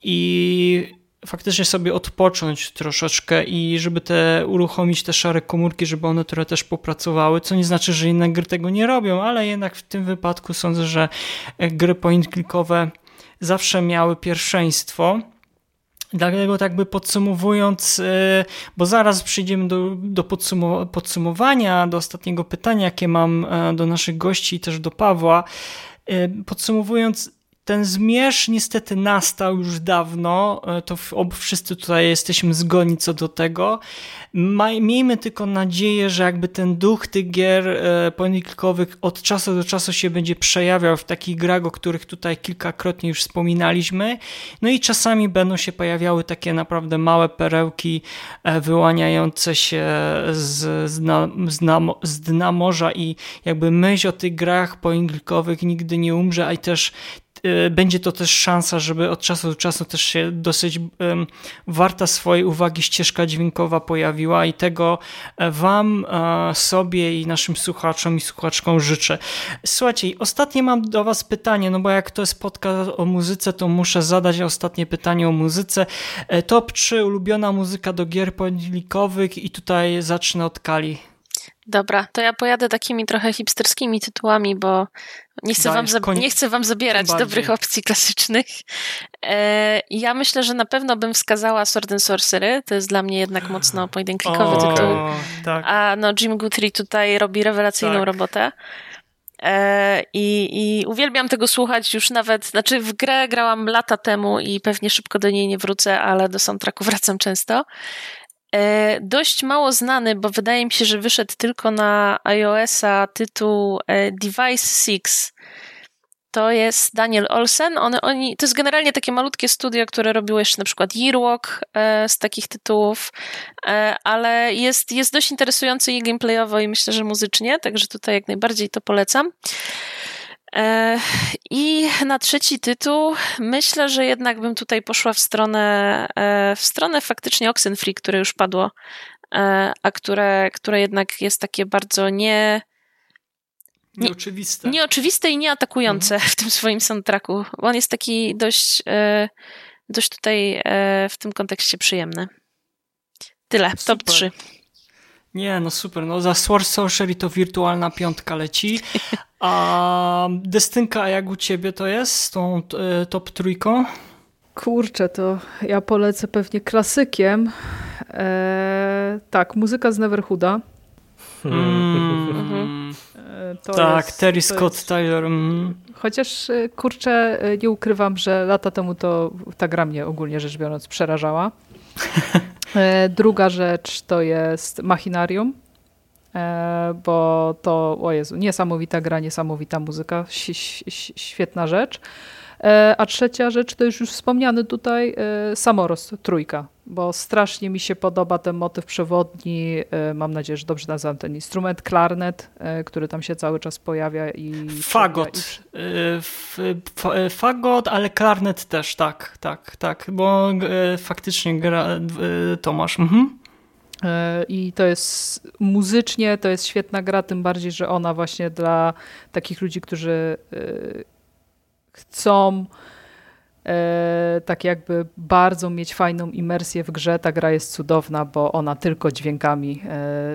Speaker 4: i faktycznie sobie odpocząć troszeczkę i żeby te uruchomić te szare komórki, żeby one trochę też popracowały, co nie znaczy, że inne gry tego nie robią, ale jednak w tym wypadku sądzę, że gry point-clickowe zawsze miały pierwszeństwo. Dlatego tak by podsumowując, e, bo zaraz przejdziemy do, do podsumowania, do ostatniego pytania, jakie mam e, do naszych gości i też do Pawła. E, podsumowując, ten zmierz niestety nastał już dawno, e, to wszyscy tutaj jesteśmy zgodni co do tego. Miejmy tylko nadzieję, że jakby ten duch tych gier e, poniklicowych od czasu do czasu się będzie przejawiał w takich grach, o których tutaj kilkakrotnie już wspominaliśmy. No i czasami będą się pojawiały takie naprawdę małe perełki e, wyłaniające się z, z, na, z, na, z dna morza i jakby myśl o tych grach poinglikowych nigdy nie umrze, a i też będzie to też szansa, żeby od czasu do czasu też się dosyć warta swojej uwagi ścieżka dźwiękowa pojawiła i tego e, Wam, e, sobie i naszym słuchaczom i słuchaczkom życzę. Słuchajcie, ostatnie mam do Was pytanie, no bo jak to jest podcast o muzyce, to muszę zadać ostatnie pytanie o muzyce. E, top 3 ulubiona muzyka do gier podlikowych i tutaj zacznę od Kali.
Speaker 7: Dobra, to ja pojadę takimi trochę hipsterskimi tytułami, bo nie chcę, wam, nie chcę wam zabierać dobrych opcji klasycznych. E, ja myślę, że na pewno bym wskazała Sword and Sorcery. To jest dla mnie jednak mocno pojedynklikowy tytuł. Tak. A no, Jim Guthrie tutaj robi rewelacyjną tak. robotę. E, I, I uwielbiam tego słuchać już nawet, znaczy w grę grałam lata temu i pewnie szybko do niej nie wrócę, ale do soundtracku wracam często. E, dość mało znany, bo wydaje mi się, że wyszedł tylko na iOS-a tytuł e, Device 6. To jest Daniel Olsen. On, oni, to jest generalnie takie malutkie studio, które robiło jeszcze na przykład Yearwalk e, z takich tytułów, ale jest, jest dość interesujący i gameplayowo i myślę, że muzycznie, także tutaj jak najbardziej to polecam. E, I na trzeci tytuł myślę, że jednak bym tutaj poszła w stronę, e, w stronę faktycznie Oxenfree, które już padło, e, a które, które jednak jest takie bardzo nie.
Speaker 4: Nie, nieoczywiste.
Speaker 7: Nieoczywiste i nieatakujące mhm. w tym swoim soundtracku. On jest taki dość, dość tutaj w tym kontekście przyjemny. Tyle, Super. top 3.
Speaker 4: Nie, no super. No za Sword Sorcery to wirtualna piątka leci. A Destynka, jak u ciebie to jest z tą e, top trójką?
Speaker 6: Kurczę, to ja polecę pewnie klasykiem. Eee, tak, muzyka z Neverhooda.
Speaker 4: Mm. E, tak, jest, Terry Scott jest... Tyler. Mm.
Speaker 6: Chociaż e, kurczę, nie ukrywam, że lata temu to ta gra mnie ogólnie rzecz biorąc przerażała. Druga rzecz to jest Machinarium. E, bo to, o Jezu, niesamowita gra, niesamowita muzyka, świetna rzecz. E, a trzecia rzecz to już już wspomniany tutaj e, Samorost, trójka, bo strasznie mi się podoba ten motyw przewodni. Mam nadzieję, że dobrze nazwałem ten instrument, klarnet, który tam się cały czas pojawia i...
Speaker 4: Fagot. I... Fagot, ale klarnet też, tak, tak, tak, bo faktycznie gra Tomasz. Mhm.
Speaker 6: E, I to jest muzycznie, to jest świetna gra, tym bardziej, że ona właśnie dla takich ludzi, którzy e, chcą tak jakby bardzo mieć fajną imersję w grze. Ta gra jest cudowna, bo ona tylko dźwiękami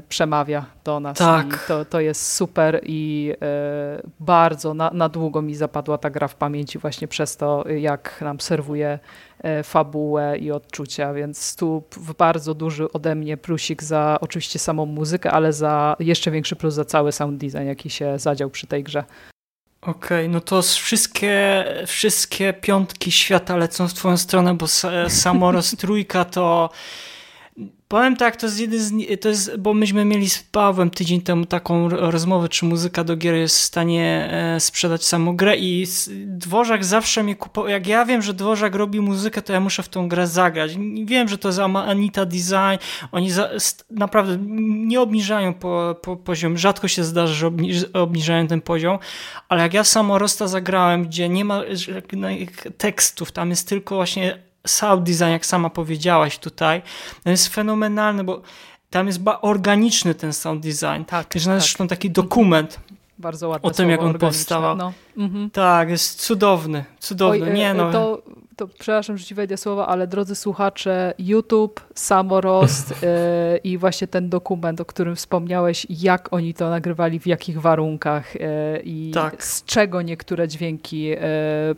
Speaker 6: przemawia do nas.
Speaker 4: Tak.
Speaker 6: To, to jest super i bardzo na, na długo mi zapadła ta gra w pamięci właśnie przez to, jak nam serwuje E, fabułę i odczucia, więc tu bardzo duży ode mnie plusik za oczywiście samą muzykę, ale za jeszcze większy plus za cały sound design, jaki się zadział przy tej grze.
Speaker 4: Okej, okay, no to wszystkie, wszystkie piątki świata lecą w twoją stronę, bo Samoros trójka to Powiem tak, to jest jeden z, to jest, bo myśmy mieli z Pawłem tydzień temu taką rozmowę, czy muzyka do gier jest w stanie e, sprzedać samą grę i Dworzak zawsze mnie kupował, jak ja wiem, że Dworzak robi muzykę, to ja muszę w tą grę zagrać. Wiem, że to jest Anita Design, oni za, naprawdę nie obniżają po, po poziom, rzadko się zdarza, że obniżają ten poziom, ale jak ja samorosta zagrałem, gdzie nie ma tekstów, tam jest tylko właśnie sound design, jak sama powiedziałaś tutaj, to jest fenomenalny, bo tam jest organiczny ten sound design. Tak, jest tak. zresztą taki dokument.
Speaker 6: Bardzo ładny.
Speaker 4: O tym, jak on powstał. No. Mhm. Tak, jest cudowny, cudowny. Oj, Nie,
Speaker 6: e,
Speaker 4: no.
Speaker 6: To to przepraszam, że ci wejdę słowa, ale drodzy słuchacze, YouTube, samorost e, i właśnie ten dokument, o którym wspomniałeś, jak oni to nagrywali, w jakich warunkach e, i
Speaker 4: Tak.
Speaker 6: z czego niektóre dźwięki e,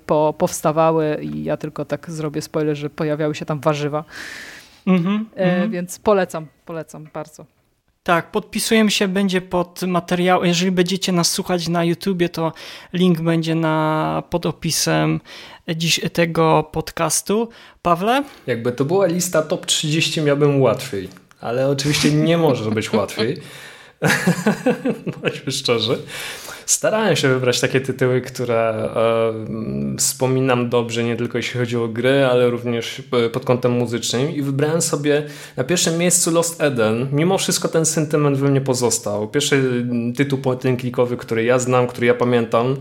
Speaker 6: po, powstawały i ja tylko tak zrobię spoiler, że pojawiały się tam warzywa,
Speaker 4: Mhm,
Speaker 6: e,
Speaker 4: mhm.
Speaker 6: więc polecam, polecam bardzo.
Speaker 4: Tak, podpisujemy się, będzie pod materiał. Jeżeli będziecie nas słuchać na YouTubie, to link będzie na, pod opisem dziś tego podcastu. Pawle?
Speaker 1: Jakby to była lista top 30, miałbym łatwiej. Ale oczywiście nie może być łatwiej. Bądźmy szczerzy. Starałem się wybrać takie tytuły, które e, wspominam dobrze, nie tylko jeśli chodzi o gry, ale również e, pod kątem muzycznym. I wybrałem sobie na pierwszym miejscu Lost Eden. Mimo wszystko ten sentyment we mnie pozostał. Pierwszy mm, tytuł point-and-clickowy, który ja znam, który ja pamiętam,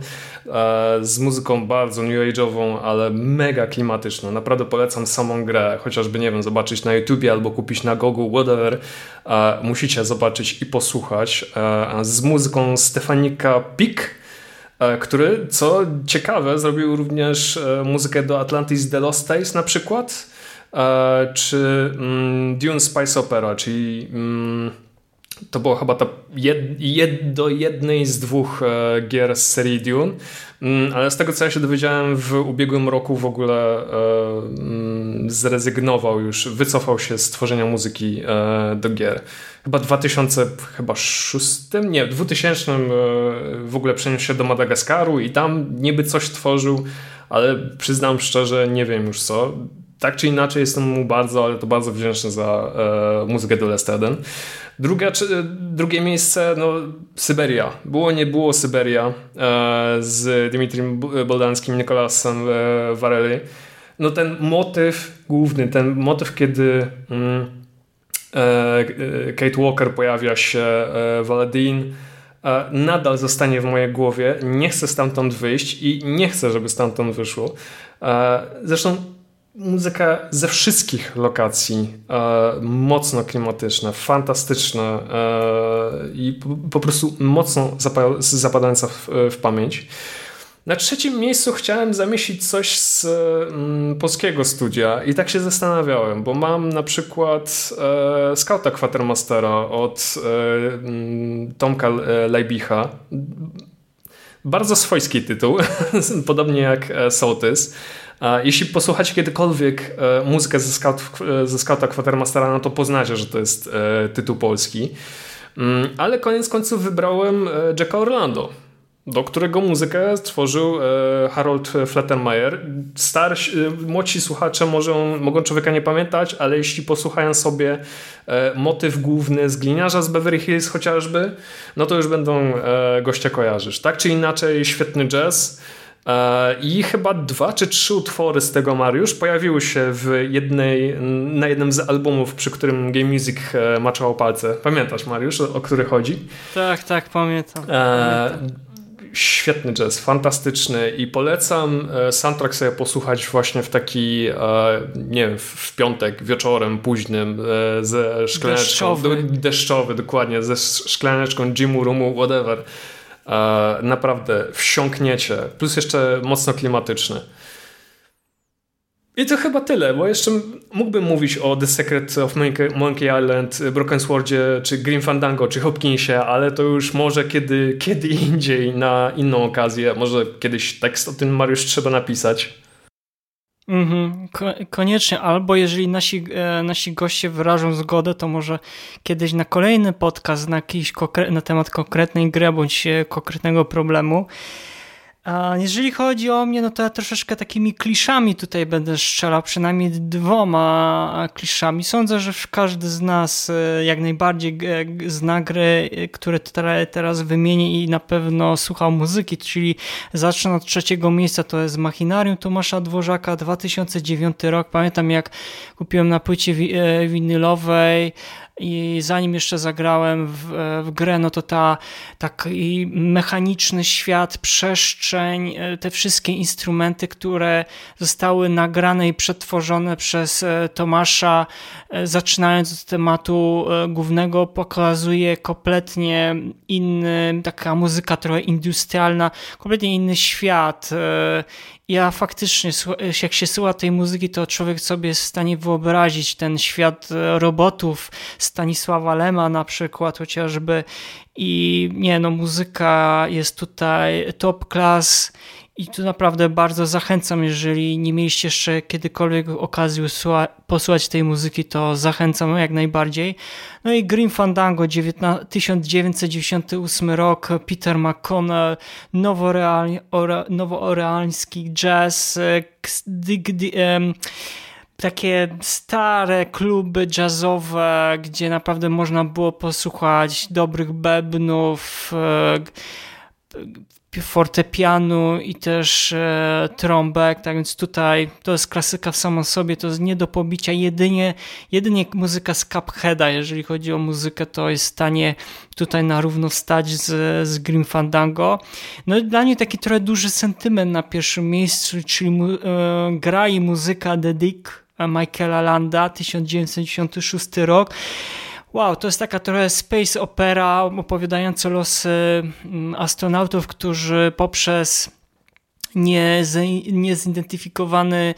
Speaker 1: e, z muzyką bardzo new age'ową, ale mega klimatyczną. Naprawdę polecam samą grę, chociażby, nie wiem, zobaczyć na YouTubie albo kupić na Gogu, whatever. E, musicie zobaczyć i posłuchać. E, z muzyką Stefanika Pik, e, który, co ciekawe, zrobił również e, muzykę do Atlantis The Lost Tales na przykład, e, czy mm, Dune Spice Opera, czyli mm, to była chyba ta jed, jed, do jednej z dwóch e, gier z serii Dune, mm, ale z tego co ja się dowiedziałem w ubiegłym roku w ogóle e, mm, zrezygnował już, wycofał się z tworzenia muzyki e, do gier. Chyba 2006, nie, w 2000 e, w ogóle przeniósł się do Madagaskaru i tam niby coś tworzył, ale przyznam szczerze, nie wiem już co. Tak czy inaczej jestem mu bardzo, ale to bardzo wdzięczny za e, muzykę do Last Eden. Druga, czy, drugie miejsce, no Syberia. Było, nie było Syberia e, z Dimitrym Boldanskim, Nikolasem e. No ten motyw główny, ten motyw, kiedy mm, e, Kate Walker pojawia się, e, Valadin, e, nadal zostanie w mojej głowie. Nie chcę stamtąd wyjść i nie chcę, żeby stamtąd wyszło. E, zresztą muzyka ze wszystkich lokacji e, mocno klimatyczna, fantastyczna e, i po, po, prostu mocno zapa zapadająca w, w, pamięć. Na trzecim miejscu chciałem zamieścić coś z mm, polskiego studia i tak się zastanawiałem, bo mam na przykład e, Scouta Quatermastera od e, Tomka Lejbicha. Bardzo swojski tytuł, podobnie jak Sołtys. Jeśli posłuchacie kiedykolwiek muzykę ze, Scout, ze Scouta Quatermastera, no to poznacie, że to jest tytuł polski. Mm, Ale koniec końców wybrałem Jacka Orlando, do którego muzykę stworzył Harold Flettermeyer. Starsi, młodsi słuchacze może, mogą człowieka nie pamiętać, ale jeśli posłuchają sobie motyw główny z Gliniarza z Beverly Hills chociażby, no to już będą gościa kojarzysz. Tak czy inaczej świetny jazz, i chyba dwa czy trzy utwory z tego Mariusz pojawiły się w jednej, na jednym z albumów, przy którym Game Music maczało palce. Pamiętasz Mariusz, o który chodzi?
Speaker 4: Tak, tak, pamiętam.
Speaker 1: E, świetny jazz, fantastyczny i polecam soundtrack sobie posłuchać właśnie w taki, nie wiem, w piątek wieczorem późnym ze szklaneczką.
Speaker 4: Deszczowy.
Speaker 1: Deszczowy, dokładnie, ze szklaneczką Jimu Rumu, whatever naprawdę wsiąkniecie. Plus jeszcze mocno klimatyczny. I to chyba tyle, bo jeszcze mógłbym mówić o The Secret of Monkey Island, Broken Swordzie, czy Grim Fandango, czy Hopkinsie, ale to już może kiedy, kiedy indziej, na inną okazję. Może kiedyś tekst o tym Mariusz trzeba napisać.
Speaker 4: Mhm, koniecznie, albo jeżeli nasi, e, nasi goście wyrażą zgodę, to może kiedyś na kolejny podcast na, jakiś na temat konkretnej gry bądź konkretnego problemu. Jeżeli chodzi o mnie, no to ja troszeczkę takimi kliszami tutaj będę strzelał, przynajmniej dwoma kliszami. Sądzę, że każdy z nas jak najbardziej zna gry, które teraz wymienię i na pewno słuchał muzyki, czyli zacznę od trzeciego miejsca, to jest Machinarium Tomasza Dworzaka, 2009 rok. Pamiętam jak kupiłem na płycie winylowej i zanim jeszcze zagrałem w, w grę, no to ta taki mechaniczny świat, przestrzeń, e, te wszystkie instrumenty, które zostały nagrane i przetworzone przez e, Tomasza, e, zaczynając od tematu głównego, pokazuje kompletnie inny, taka muzyka trochę industrialna, kompletnie inny świat ja faktycznie, jak się słucha tej muzyki, to człowiek sobie jest w stanie wyobrazić ten świat e, robotów Stanisława Lema na przykład chociażby. I nie no, muzyka jest tutaj top class i tu naprawdę bardzo zachęcam, jeżeli nie mieliście jeszcze kiedykolwiek okazji posłuchać tej muzyki, to zachęcam jak najbardziej. No i Green Fandango, 1998 rok, Peter McConnell, nowoorealski jazz, e, takie stare kluby jazzowe, gdzie naprawdę można było posłuchać dobrych bebnów, e, fortepianu i też e, trąbek, tak więc tutaj to jest klasyka w samą sobie, to jest nie do pobicia, jedynie, jedynie muzyka z Cupheada, jeżeli chodzi o muzykę, to jest w stanie tutaj na równo stać z, z Grim Fandango. No i dla mnie taki trochę duży sentyment na pierwszym miejscu, czyli mu, e, gra i muzyka The Dick Michaela Landa, 1996 rok. Wow, to jest taka trochę space opera opowiadająca losy mm, astronautów, którzy poprzez niezidentyfikowany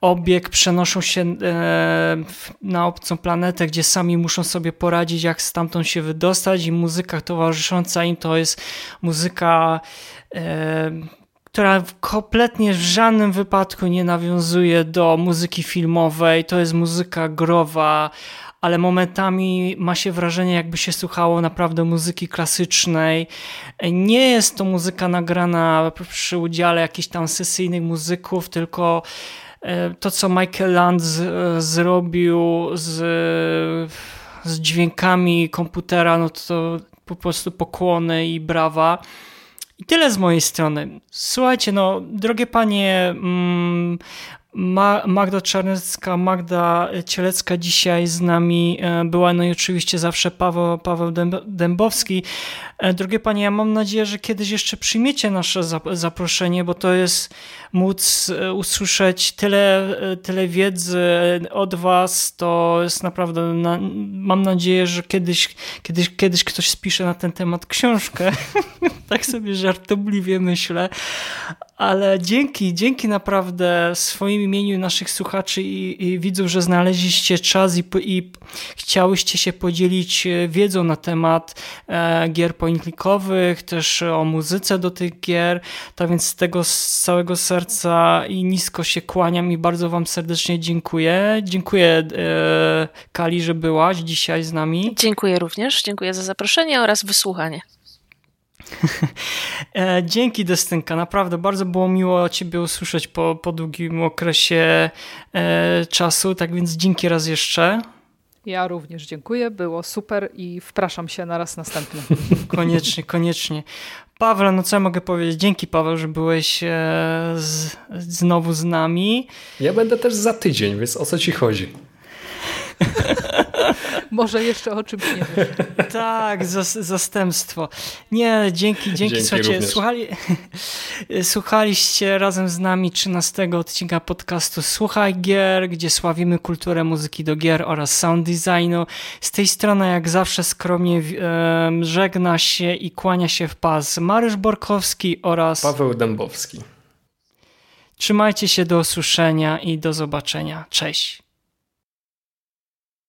Speaker 4: obiekt przenoszą się e, na obcą planetę, gdzie sami muszą sobie poradzić, jak stamtąd się wydostać i muzyka towarzysząca im to jest muzyka e, która kompletnie w żadnym wypadku nie nawiązuje do muzyki filmowej. To jest muzyka growa, ale momentami ma się wrażenie, jakby się słuchało naprawdę muzyki klasycznej. Nie jest to muzyka nagrana przy udziale jakichś tam sesyjnych muzyków, tylko e, to, co Michael Land z, zrobił z, z dźwiękami komputera, no to po prostu pokłony i brawa. I tyle z mojej strony. Słuchajcie, no, drogie panie, mm, Magda Czarnecka, Magda Cielecka dzisiaj z nami e, była, no i oczywiście zawsze Paweł, Paweł Dębowski. E, drogie panie, ja mam nadzieję, że kiedyś jeszcze przyjmiecie nasze zaproszenie, bo to jest móc e, usłyszeć tyle, tyle wiedzy od was, to jest naprawdę, mam nadzieję, że kiedyś, kiedyś, kiedyś ktoś spisze na ten temat książkę. tak sobie żartobliwie myślę, ale dzięki, dzięki naprawdę swoim imieniu naszych słuchaczy i, i widzów, że znaleźliście czas i, i chciałyście się podzielić e, wiedzą na temat e, gier point-clickowych, też o muzyce do tych gier. Tak więc z tego z całego serca i nisko się kłaniam i bardzo Wam serdecznie dziękuję. Dziękuję e, Kali, że byłaś dzisiaj z nami.
Speaker 7: Dziękuję również, dziękuję za zaproszenie oraz wysłuchanie.
Speaker 4: E, dzięki Destynka, naprawdę bardzo było miło Ciebie usłyszeć po, po długim okresie e, czasu, tak więc dzięki raz jeszcze.
Speaker 6: Ja również dziękuję, było super i wpraszam się na raz następny.
Speaker 4: koniecznie, koniecznie. Paweł, no co ja mogę powiedzieć? Dzięki Paweł, że byłeś e, z, znowu z nami.
Speaker 1: Ja będę też za tydzień, więc o co Ci chodzi?
Speaker 6: Może jeszcze o czymś nie wiem.
Speaker 4: Tak, zastępstwo. Nie, dzięki, dzięki. dzięki Słuchajcie, słuchali, słuchaliście razem z nami 13 odcinka podcastu Słuchaj Gier, gdzie sławimy kulturę muzyki do gier oraz sound designu. Z tej strony jak zawsze skromnie um, żegna się i kłania się w pas Marysz Borkowski oraz
Speaker 1: Paweł Dębowski.
Speaker 4: Trzymajcie się do usłyszenia i do zobaczenia. Cześć.